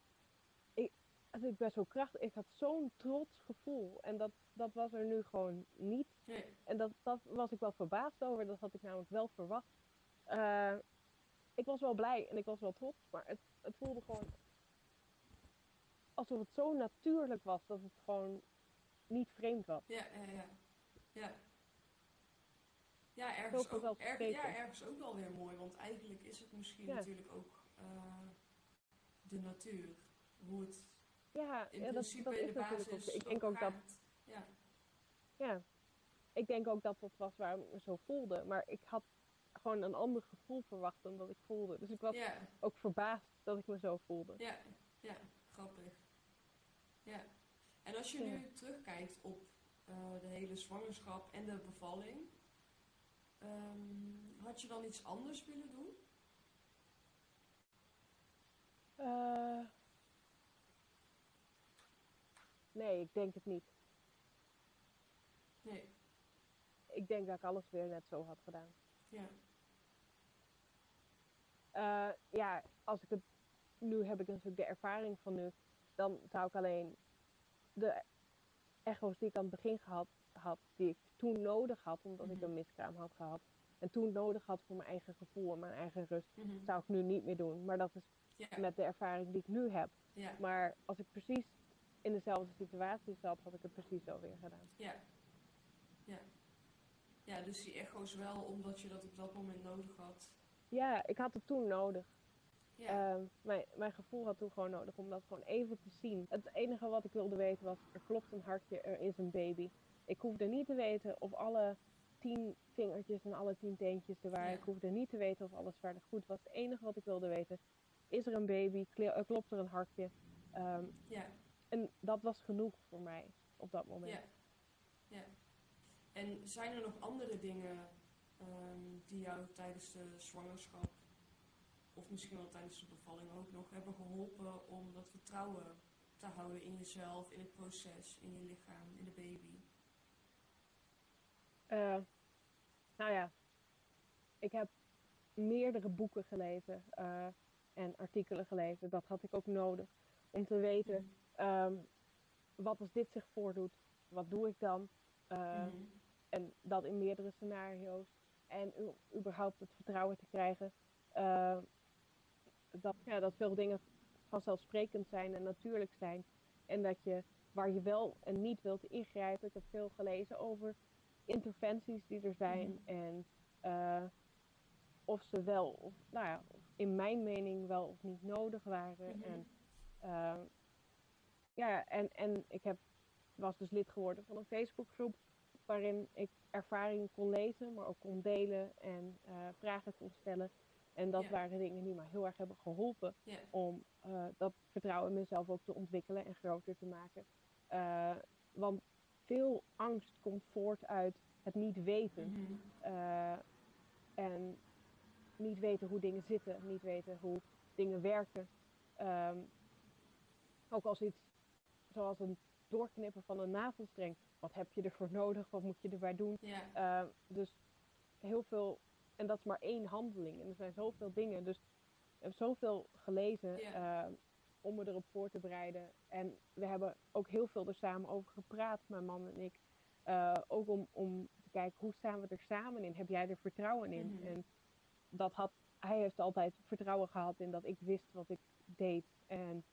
ik, ik ben zo krachtig. Ik had zo'n trots gevoel. En dat, dat was er nu gewoon niet. nee. En dat, dat was ik wel verbaasd over. Dat had ik namelijk wel verwacht. eh, ik was wel blij en ik was wel trots, maar het, het voelde gewoon alsof het zo natuurlijk was dat het gewoon niet vreemd was. Ja, ja, ja. Ja, ja, ergens, ook, erg, ja ergens ook wel weer mooi, want eigenlijk is het misschien Ja. natuurlijk ook eh, de natuur. Hoe het Ja, in ja dat, principe dat in is de basis Ik denk ook dat. Ja, ja, ik denk ook dat dat was waarom ik me zo voelde. Maar ik had gewoon een ander gevoel verwacht dan dat ik voelde. Dus ik was ja, ook verbaasd dat ik me zo voelde. ja, ja, grappig. Ja. En als je Ja. nu terugkijkt op eh, de hele zwangerschap en de bevalling, ehm, had je dan iets anders willen doen? Eh, nee, ik denk het niet. Nee, Ik denk dat ik alles weer net zo had gedaan. ja, Eh, ja, als ik het. Nu heb ik natuurlijk de ervaring van nu. Dan zou ik alleen de echo's die ik aan het begin gehad had, die ik toen nodig had, omdat ik Mhm. een miskraam had gehad. En toen nodig had voor mijn eigen gevoel en mijn eigen rust, mhm, zou ik nu niet meer doen. Maar dat is ja, met de ervaring die ik nu heb. ja, Maar als ik precies in dezelfde situatie zat, had ik het precies zo weer gedaan. ja, ja. Ja, dus die echo's wel, omdat je dat op dat moment nodig had. Ja, ik had het toen nodig. Ja, Ehm, mijn, mijn gevoel had toen gewoon nodig om dat gewoon even te zien. Het enige wat ik wilde weten was, er klopt een hartje, er is een baby. Ik hoefde niet te weten of alle tien vingertjes en alle tien teentjes er waren. Ja. Ik hoefde niet te weten of alles verder goed was. Het enige wat ik wilde weten, is er een baby, eh, klopt er een hartje. Ehm, ja, en dat was genoeg voor mij op dat moment. ja, ja. En zijn er nog andere dingen ehm, die jou tijdens de zwangerschap, of misschien wel tijdens de bevalling ook nog, hebben geholpen om dat vertrouwen te houden in jezelf, in het proces, in je lichaam, in de baby? Eh, nou ja, ik heb meerdere boeken gelezen eh, en artikelen gelezen. Dat had ik ook nodig om te weten ehm, wat als dit zich voordoet, wat doe ik dan? Eh, Mhm. En dat in meerdere scenario's. En überhaupt het vertrouwen te krijgen eh, dat, ja, dat veel dingen vanzelfsprekend zijn en natuurlijk zijn. En dat je waar je wel en niet wilt ingrijpen. Ik heb veel gelezen over interventies die er zijn. Mhm. En eh, of ze wel, of, nou ja, in mijn mening wel of niet nodig waren. Mhm. En, ja, en, en ik heb, was dus lid geworden van een Facebookgroep waarin ik ervaringen kon lezen, maar ook kon delen en eh, vragen kon stellen. En dat Ja. waren dingen die me heel erg hebben geholpen Ja, om eh, dat vertrouwen in mezelf ook te ontwikkelen en groter te maken. Eh, want veel angst komt voort uit het niet weten. Mhm. En niet weten hoe dingen zitten, niet weten hoe dingen werken. Ehm, ook als iets zoals een doorknippen van een navelstreng. Wat heb je ervoor nodig? Wat moet je erbij doen? ja, Eh, dus heel veel, en dat is maar één handeling. En er zijn zoveel dingen. Dus ik heb zoveel gelezen Ja. eh, om me erop voor te bereiden. En we hebben ook heel veel er samen over gepraat, mijn man en ik. Eh, ook om, om te kijken, hoe staan we er samen in? Heb jij er vertrouwen in? Mhm. En dat had, hij heeft altijd vertrouwen gehad in dat ik wist wat ik deed. En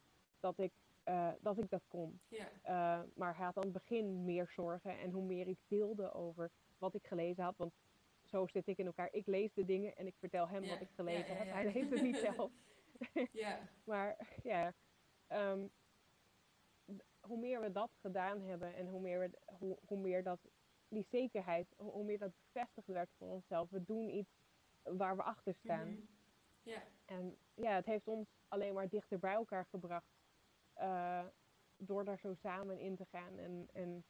dat ik, eh, dat, ik dat kon. Uh, maar hij had aan het begin meer zorgen. En hoe meer ik deelde over wat ik gelezen had. Want zo zit ik in elkaar. Ik lees de dingen en ik vertel hem wat ik gelezen ja, heb. Hij leest het niet <laughs> zelf. ja, <laughs> Maar ja, ehm, hoe meer we dat gedaan hebben en hoe meer, we, hoe, hoe meer dat, die zekerheid, hoe, hoe meer dat bevestigd werd voor onszelf. We doen iets waar we achter staan. Mhm. En ja, het heeft ons alleen maar dichter bij elkaar gebracht. Eh, door daar zo samen in te gaan en, en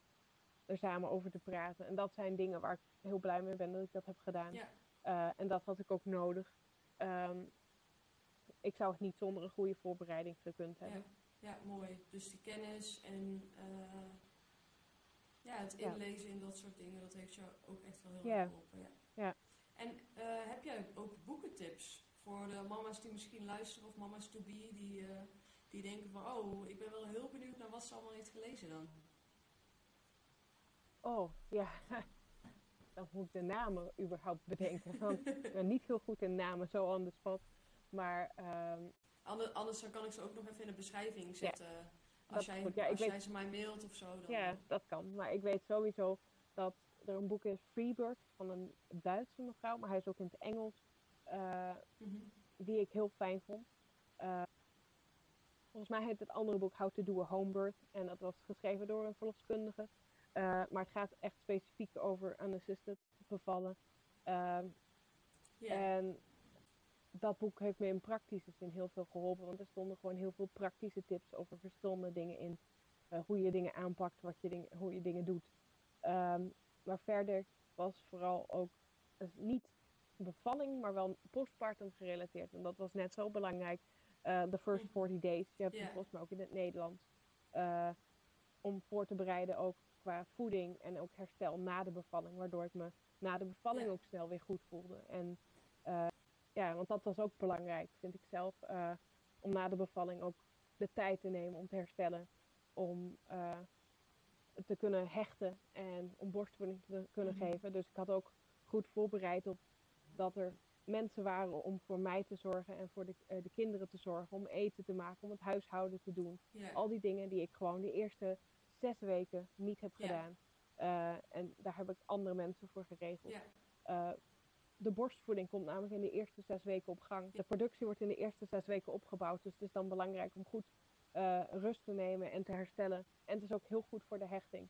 er samen over te praten. En dat zijn dingen waar ik heel blij mee ben dat ik dat heb gedaan. ja, Eh, en dat had ik ook nodig. Ehm, ik zou het niet zonder een goede voorbereiding gekund ja, hebben. ja, mooi. Dus die kennis en eh, ja, het Ja. inlezen in dat soort dingen, dat heeft jou ook echt wel heel Ja. erg geholpen. Ja. Ja. En heb jij ook boekentips voor de mama's die misschien luisteren of mama's to be die, die denken van, oh, ik ben wel heel benieuwd naar wat ze allemaal heeft gelezen dan? Oh, ja. <laughs> dan moet ik de namen überhaupt bedenken. Want ik ben niet heel goed in namen, zo on the spot. Maar ehm, Anders, anders dan kan ik ze ook nog even in de beschrijving zetten. als jij. Ja, weet- jij ze mij mailt of zo. Dan, ja, dat kan. Maar ik weet sowieso dat er een boek is, Freebird, van een Duitse mevrouw. Maar hij is ook in het Engels. eh, Mhm. die ik heel fijn vond. Eh, volgens mij heet het andere boek How to Do a Home Birth. En dat was geschreven door een verloskundige. Eh, maar het gaat echt specifiek over unassisted bevallen. Ehm, Ja. En dat boek heeft me in praktische zin heel veel geholpen. Want er stonden gewoon heel veel praktische tips over verschillende dingen in. Eh, hoe je dingen aanpakt, wat je ding, hoe je dingen doet. Ehm, maar verder was vooral ook eh, niet bevalling, maar wel postpartum gerelateerd. En dat was net zo belangrijk. Eh, The First 40 Days. Je hebt volgens mij ook in het Nederlands. Eh, om voor te bereiden ook qua voeding en ook herstel na de bevalling. Waardoor ik me na de bevalling ook snel weer goed voelde. En eh, ja, want dat was ook belangrijk, vind ik zelf. eh, om na de bevalling ook de tijd te nemen om te herstellen. Om eh, te kunnen hechten en om borstvoeding te kunnen Mhm. geven. Dus ik had ook goed voorbereid op dat er mensen waren om voor mij te zorgen en voor de, eh, de kinderen te zorgen. Om eten te maken, om het huishouden te doen. Al die dingen die ik gewoon de eerste zes weken niet heb gedaan. Eh, en daar heb ik andere mensen voor geregeld. Eh, de borstvoeding komt namelijk in de eerste zes weken op gang. De productie wordt in de eerste zes weken opgebouwd. Dus het is dan belangrijk om goed rust te nemen en te herstellen. En het is ook heel goed voor de hechting.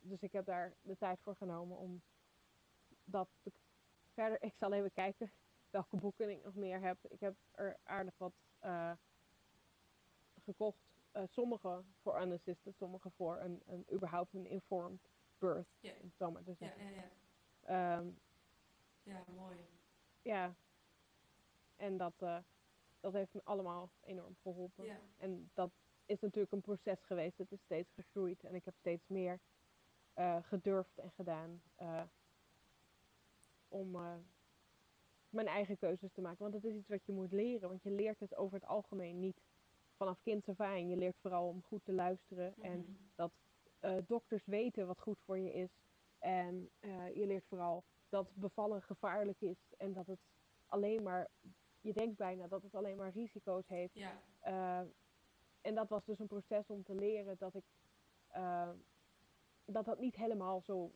Dus ik heb daar de tijd voor genomen om dat te... Verder, ik zal even kijken welke boeken ik nog meer heb. Ik heb er aardig wat eh, gekocht. Eh, sommige voor unassisted, sommige voor een, een überhaupt een informed birth. Ja. Zo maar te ja, zeggen. ja, ja. Ehm, ja, mooi. ja. En dat, eh, dat heeft me allemaal enorm geholpen. Ja. En dat is natuurlijk een proces geweest. Het is steeds gegroeid. En ik heb steeds meer gedurfd en gedaan. Om eh, mijn eigen keuzes te maken. Want het is iets wat je moet leren. Want je leert het over het algemeen niet vanaf af aan. Je leert vooral om goed te luisteren. En Mhm. dat eh, dokters weten wat goed voor je is. En eh, je leert vooral dat bevallen gevaarlijk is. En dat het alleen maar, je denkt bijna dat het alleen maar risico's heeft. Ja, en dat was dus een proces om te leren dat ik dat dat niet helemaal zo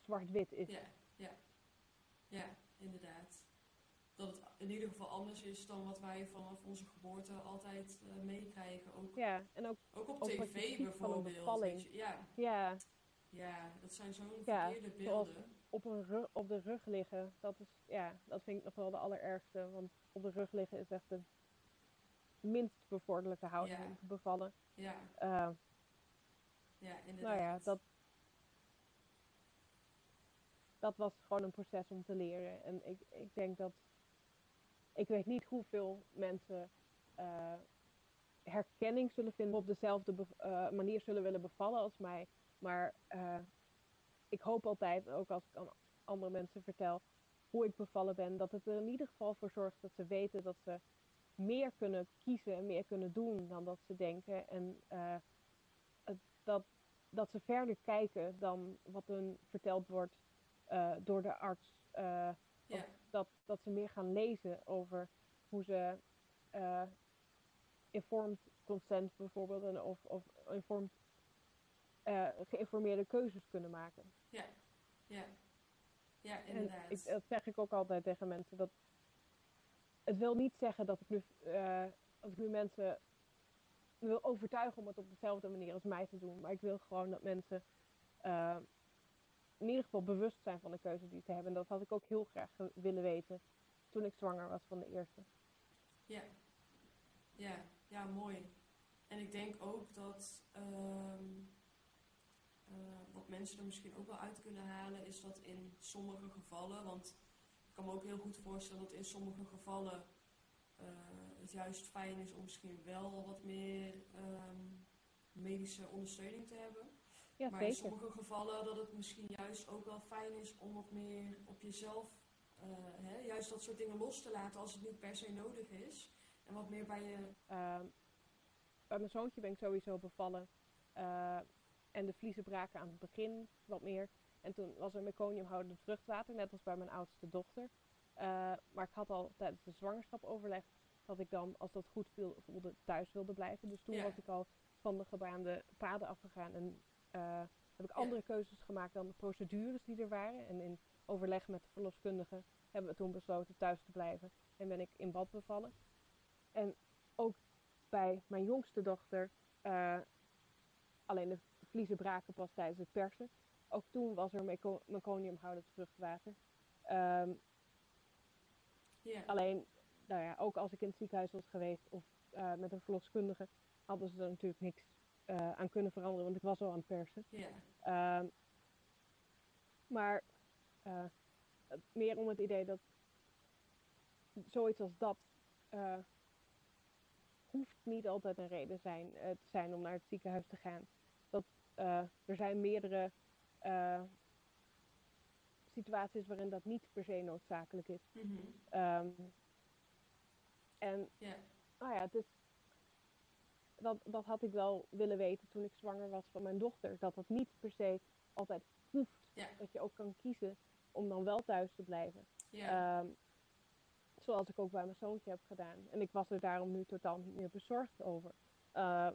zwart-wit is. ja, ja. Ja, inderdaad. Dat het in ieder geval anders is dan wat wij vanaf onze geboorte altijd eh, meekrijgen. Ook, Ja, en ook, ook op ook tv bijvoorbeeld. Ja, ja, ja, dat zijn zo'n verkeerde beelden. op, een op de rug liggen, dat is, ja, dat vind ik nog wel de allerergste. Want op de rug liggen is echt de minst bevorderlijke houding Ja. bevallen. Ja, Eh, ja, inderdaad. nou ja, dat, dat was gewoon een proces om te leren. En ik, ik denk dat, ik weet niet hoeveel mensen eh, herkenning zullen vinden op dezelfde eh, manier zullen willen bevallen als mij. Maar eh, ik hoop altijd, ook als ik aan andere mensen vertel hoe ik bevallen ben, dat het er in ieder geval voor zorgt dat ze weten dat ze meer kunnen kiezen en meer kunnen doen dan dat ze denken. En dat, dat ze verder kijken dan wat hun verteld wordt eh, door de arts. eh, Ja. dat, dat ze meer gaan lezen over hoe ze eh, informed consent bijvoorbeeld en of, of informed, geïnformeerde keuzes kunnen maken. Ja, ja. Ja, En inderdaad. ik, dat zeg ik ook altijd tegen mensen. Dat het wil niet zeggen dat ik nu, dat ik nu mensen wil overtuigen om het op dezelfde manier als mij te doen. Maar ik wil gewoon dat mensen in ieder geval bewust zijn van de keuze die ze hebben. En dat had ik ook heel graag willen weten toen ik zwanger was van de eerste. Ja. Ja, ja, mooi. En ik denk ook dat ehm, eh, wat mensen er misschien ook wel uit kunnen halen, is dat in sommige gevallen, want ik kan me ook heel goed voorstellen dat in sommige gevallen eh, het juist fijn is om misschien wel wat meer ehm, medische ondersteuning te hebben. Ja, maar in sommige gevallen dat het misschien juist ook wel fijn is om wat meer op jezelf, eh, hè, juist dat soort dingen los te laten als het niet per se nodig is. En wat meer bij je. Ehm, bij mijn zoontje ben ik sowieso bevallen. eh, en de vliezen braken aan het begin wat meer. En toen was er meconiumhoudend vruchtwater, net als bij mijn oudste dochter. Eh, maar ik had al tijdens de zwangerschap overlegd dat ik dan, als dat goed viel, voelde, thuis wilde blijven. Dus toen was ik al van de gebaande paden afgegaan en uh, heb ik andere keuzes gemaakt dan de procedures die er waren. En in overleg met de verloskundige hebben we toen besloten thuis te blijven en ben ik in bad bevallen. En ook bij mijn jongste dochter, uh, alleen de vliezen braken pas tijdens het persen. Ook toen was er meconiumhoudend vruchtwater. Um, Alleen, nou ja, ook als ik in het ziekenhuis was geweest of uh, met een verloskundige, hadden ze er natuurlijk niks uh, aan kunnen veranderen, want ik was al aan het persen. Yeah. Um, maar uh, meer om het idee dat zoiets als dat hoeft niet altijd een reden zijn, te zijn om naar het ziekenhuis te gaan. Dat, er zijn meerdere situaties waarin dat niet per se noodzakelijk is. Mm -hmm. en yeah. nou ja, het is, dat, dat had ik wel willen weten toen ik zwanger was van mijn dochter. Dat dat niet per se altijd hoeft. Dat je ook kan kiezen om dan wel thuis te blijven. Um, zoals ik ook bij mijn zoontje heb gedaan. En ik was er daarom nu totaal niet meer bezorgd over. Uh,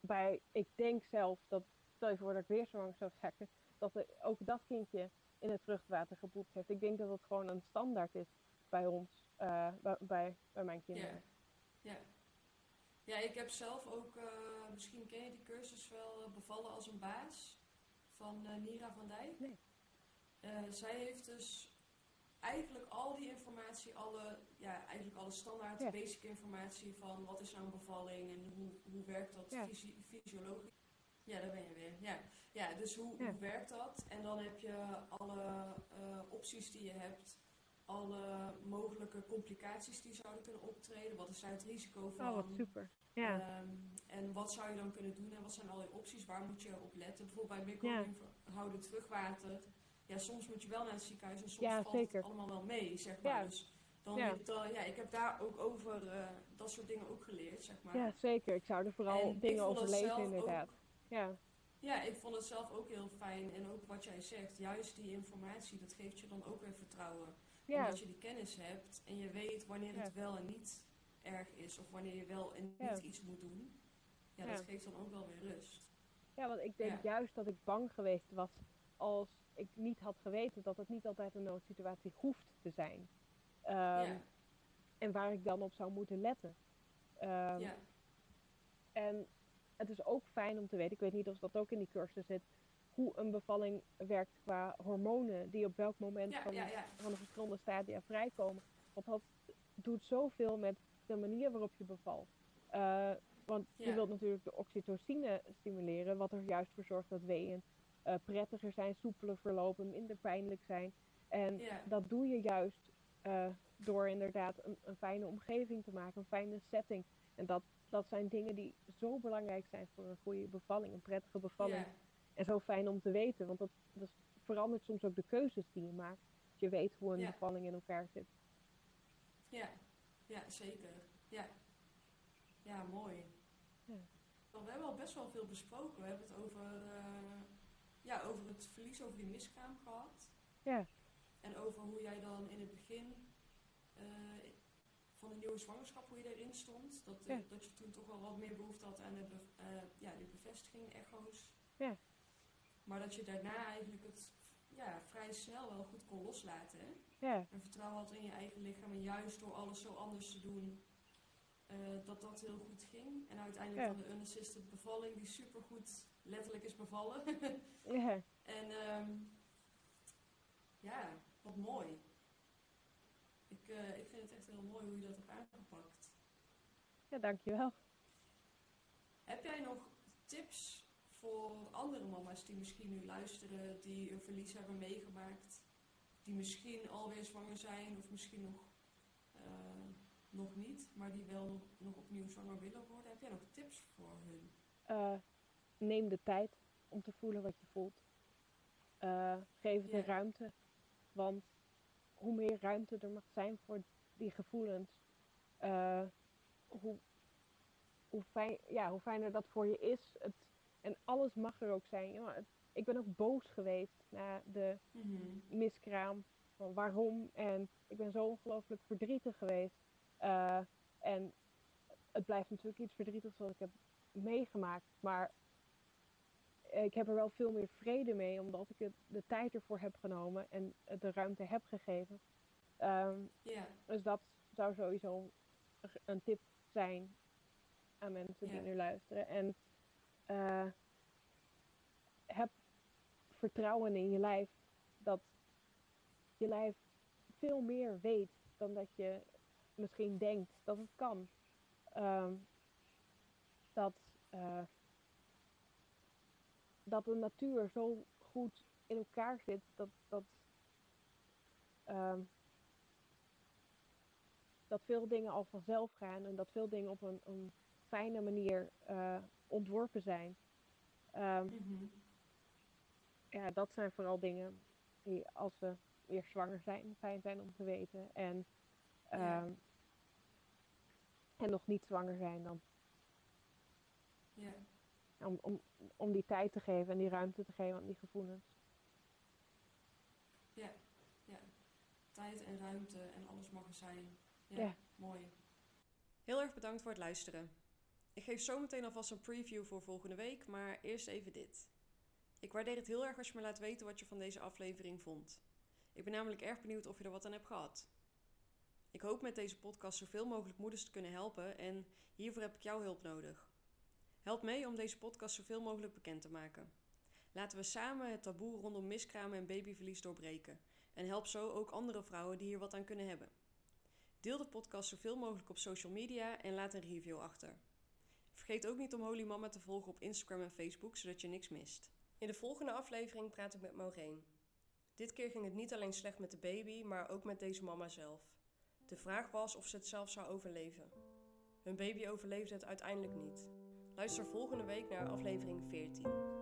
bij, ik denk zelf dat, stel je voor dat ik weer zwanger zou zeggen, dat ook dat kindje in het vruchtwater gepoept heeft. Ik denk dat het gewoon een standaard is bij ons, uh, bij, bij, bij, mijn kinderen. Ja, ja. Ja ik heb zelf ook, uh, misschien ken je die cursus wel, uh, bevallen als een baas van Nira van Dijk. Nee. zij heeft dus eigenlijk al die informatie, alle, ja, eigenlijk alle standaard ja. basic informatie van wat is nou een bevalling en hoe, hoe werkt dat ja. fysiologisch. Ja, daar ben je weer. Ja, ja dus hoe, hoe werkt dat? En dan heb je alle opties die je hebt, alle mogelijke complicaties die zouden kunnen optreden. Wat is daar het risico van? Oh, wat super. Ja. Um, en wat zou je dan kunnen doen en wat zijn al je opties? Waar moet je op letten? Bijvoorbeeld bij ja. houden terugwater. Ja, soms moet je wel naar het ziekenhuis en soms ja, valt zeker. het allemaal wel mee, zeg maar. Ja. Dus dan ja. ja, ik heb daar ook over uh, dat soort dingen ook geleerd, zeg maar. Ja, zeker. Ik zou er vooral dingen over lezen, inderdaad. Ook, ja. Ja, ik vond het zelf ook heel fijn. En ook wat jij zegt, juist die informatie, dat geeft je dan ook weer vertrouwen. Ja. Omdat je die kennis hebt en je weet wanneer het wel en niet erg is. Of wanneer je wel en niet iets moet doen. Ja, dat geeft dan ook wel weer rust. Ja, want ik denk juist dat ik bang geweest was als ik niet had geweten dat het niet altijd een noodsituatie hoeft te zijn. Um, en waar ik dan op zou moeten letten. Um, ja. En het is ook fijn om te weten, ik weet niet of dat ook in die cursus zit, hoe een bevalling werkt qua hormonen die op welk moment van, van de verschillende stadia vrijkomen. Want dat doet zoveel met de manier waarop je bevalt. Uh, want je wilt natuurlijk de oxytocine stimuleren, wat er juist voor zorgt dat weeën uh, prettiger zijn, soepeler verlopen, minder pijnlijk zijn. En dat doe je juist uh, door inderdaad een, een, fijne omgeving te maken, een fijne setting. En dat dat zijn dingen die zo belangrijk zijn voor een goede bevalling, een prettige bevalling. En zo fijn om te weten, want dat, dat verandert soms ook de keuzes die je maakt. Je weet hoe een bevalling in elkaar zit. Ja, ja zeker. Ja, ja mooi. Ja. We hebben al best wel veel besproken. We hebben het over, uh, ja, over het verlies, over die miskraam gehad. Ja. En over hoe jij dan in het begin uh, van een nieuwe zwangerschap, hoe je erin stond. Dat, eh, dat je toen toch wel wat meer behoefte had aan de, uh, ja, de bevestiging, echo's. Ja. Maar dat je daarna eigenlijk het ja, vrij snel wel goed kon loslaten. Ja. En vertrouwen had in je eigen lichaam. En juist door alles zo anders te doen, uh, dat dat heel goed ging. En uiteindelijk ja. van de unassisted bevalling, die supergoed letterlijk is bevallen. <laughs> ja. En um, ja, wat mooi. Ik, uh, ik vind het echt heel mooi hoe je dat hebt aangepakt. Ja, dankjewel. Heb jij nog tips voor andere mama's die misschien nu luisteren, die een verlies hebben meegemaakt, die misschien alweer zwanger zijn of misschien nog, uh, nog niet, maar die wel nog, opnieuw zwanger willen worden? Heb jij nog tips voor hun? Uh, neem de tijd om te voelen wat je voelt. geef het de ruimte. Want hoe meer ruimte er mag zijn voor die gevoelens, hoe, hoe, fijn, ja, hoe fijner dat voor je is. Het, en alles mag er ook zijn. Ja, het, ik ben ook boos geweest na de Mhm. miskraam. Van waarom? En ik ben zo ongelooflijk verdrietig geweest. Eh, en het blijft natuurlijk iets verdrietigs wat ik heb meegemaakt. Maar ik heb er wel veel meer vrede mee, omdat ik het, de tijd ervoor heb genomen en het de ruimte heb gegeven. Ehm, dus dat zou sowieso een tip zijn aan mensen die nu luisteren. En eh, heb vertrouwen in je lijf dat je lijf veel meer weet dan dat je misschien denkt dat het kan. Ehm, dat, eh, dat de natuur zo goed in elkaar zit dat, dat, ehm, dat veel dingen al vanzelf gaan en dat veel dingen op een, een fijne manier eh, ontworpen zijn. Ehm, Mhm. ja, dat zijn vooral dingen die als we weer zwanger zijn, fijn zijn om te weten. En, Ja. ehm, en nog niet zwanger zijn dan. ja. Om, om, om die tijd te geven en die ruimte te geven aan die gevoelens. Ja, ja. Tijd en ruimte en alles mag er zijn. Ja, Ja. mooi. Heel erg bedankt voor het luisteren. Ik geef zo meteen alvast een preview voor volgende week, maar eerst even dit. Ik waardeer het heel erg als je me laat weten wat je van deze aflevering vond. Ik ben namelijk erg benieuwd of je er wat aan hebt gehad. Ik hoop met deze podcast zoveel mogelijk moeders te kunnen helpen en hiervoor heb ik jouw hulp nodig. Help mee om deze podcast zoveel mogelijk bekend te maken. Laten we samen het taboe rondom miskramen en babyverlies doorbreken. En help zo ook andere vrouwen die hier wat aan kunnen hebben. Deel de podcast zoveel mogelijk op social media en laat een review achter. Vergeet ook niet om Holy Mama te volgen op Instagram en Facebook, zodat je niks mist. In de volgende aflevering praat ik met Maureen. Dit keer ging het niet alleen slecht met de baby, maar ook met deze mama zelf. De vraag was of ze het zelf zou overleven. Hun baby overleefde het uiteindelijk niet. Luister volgende week naar aflevering 14.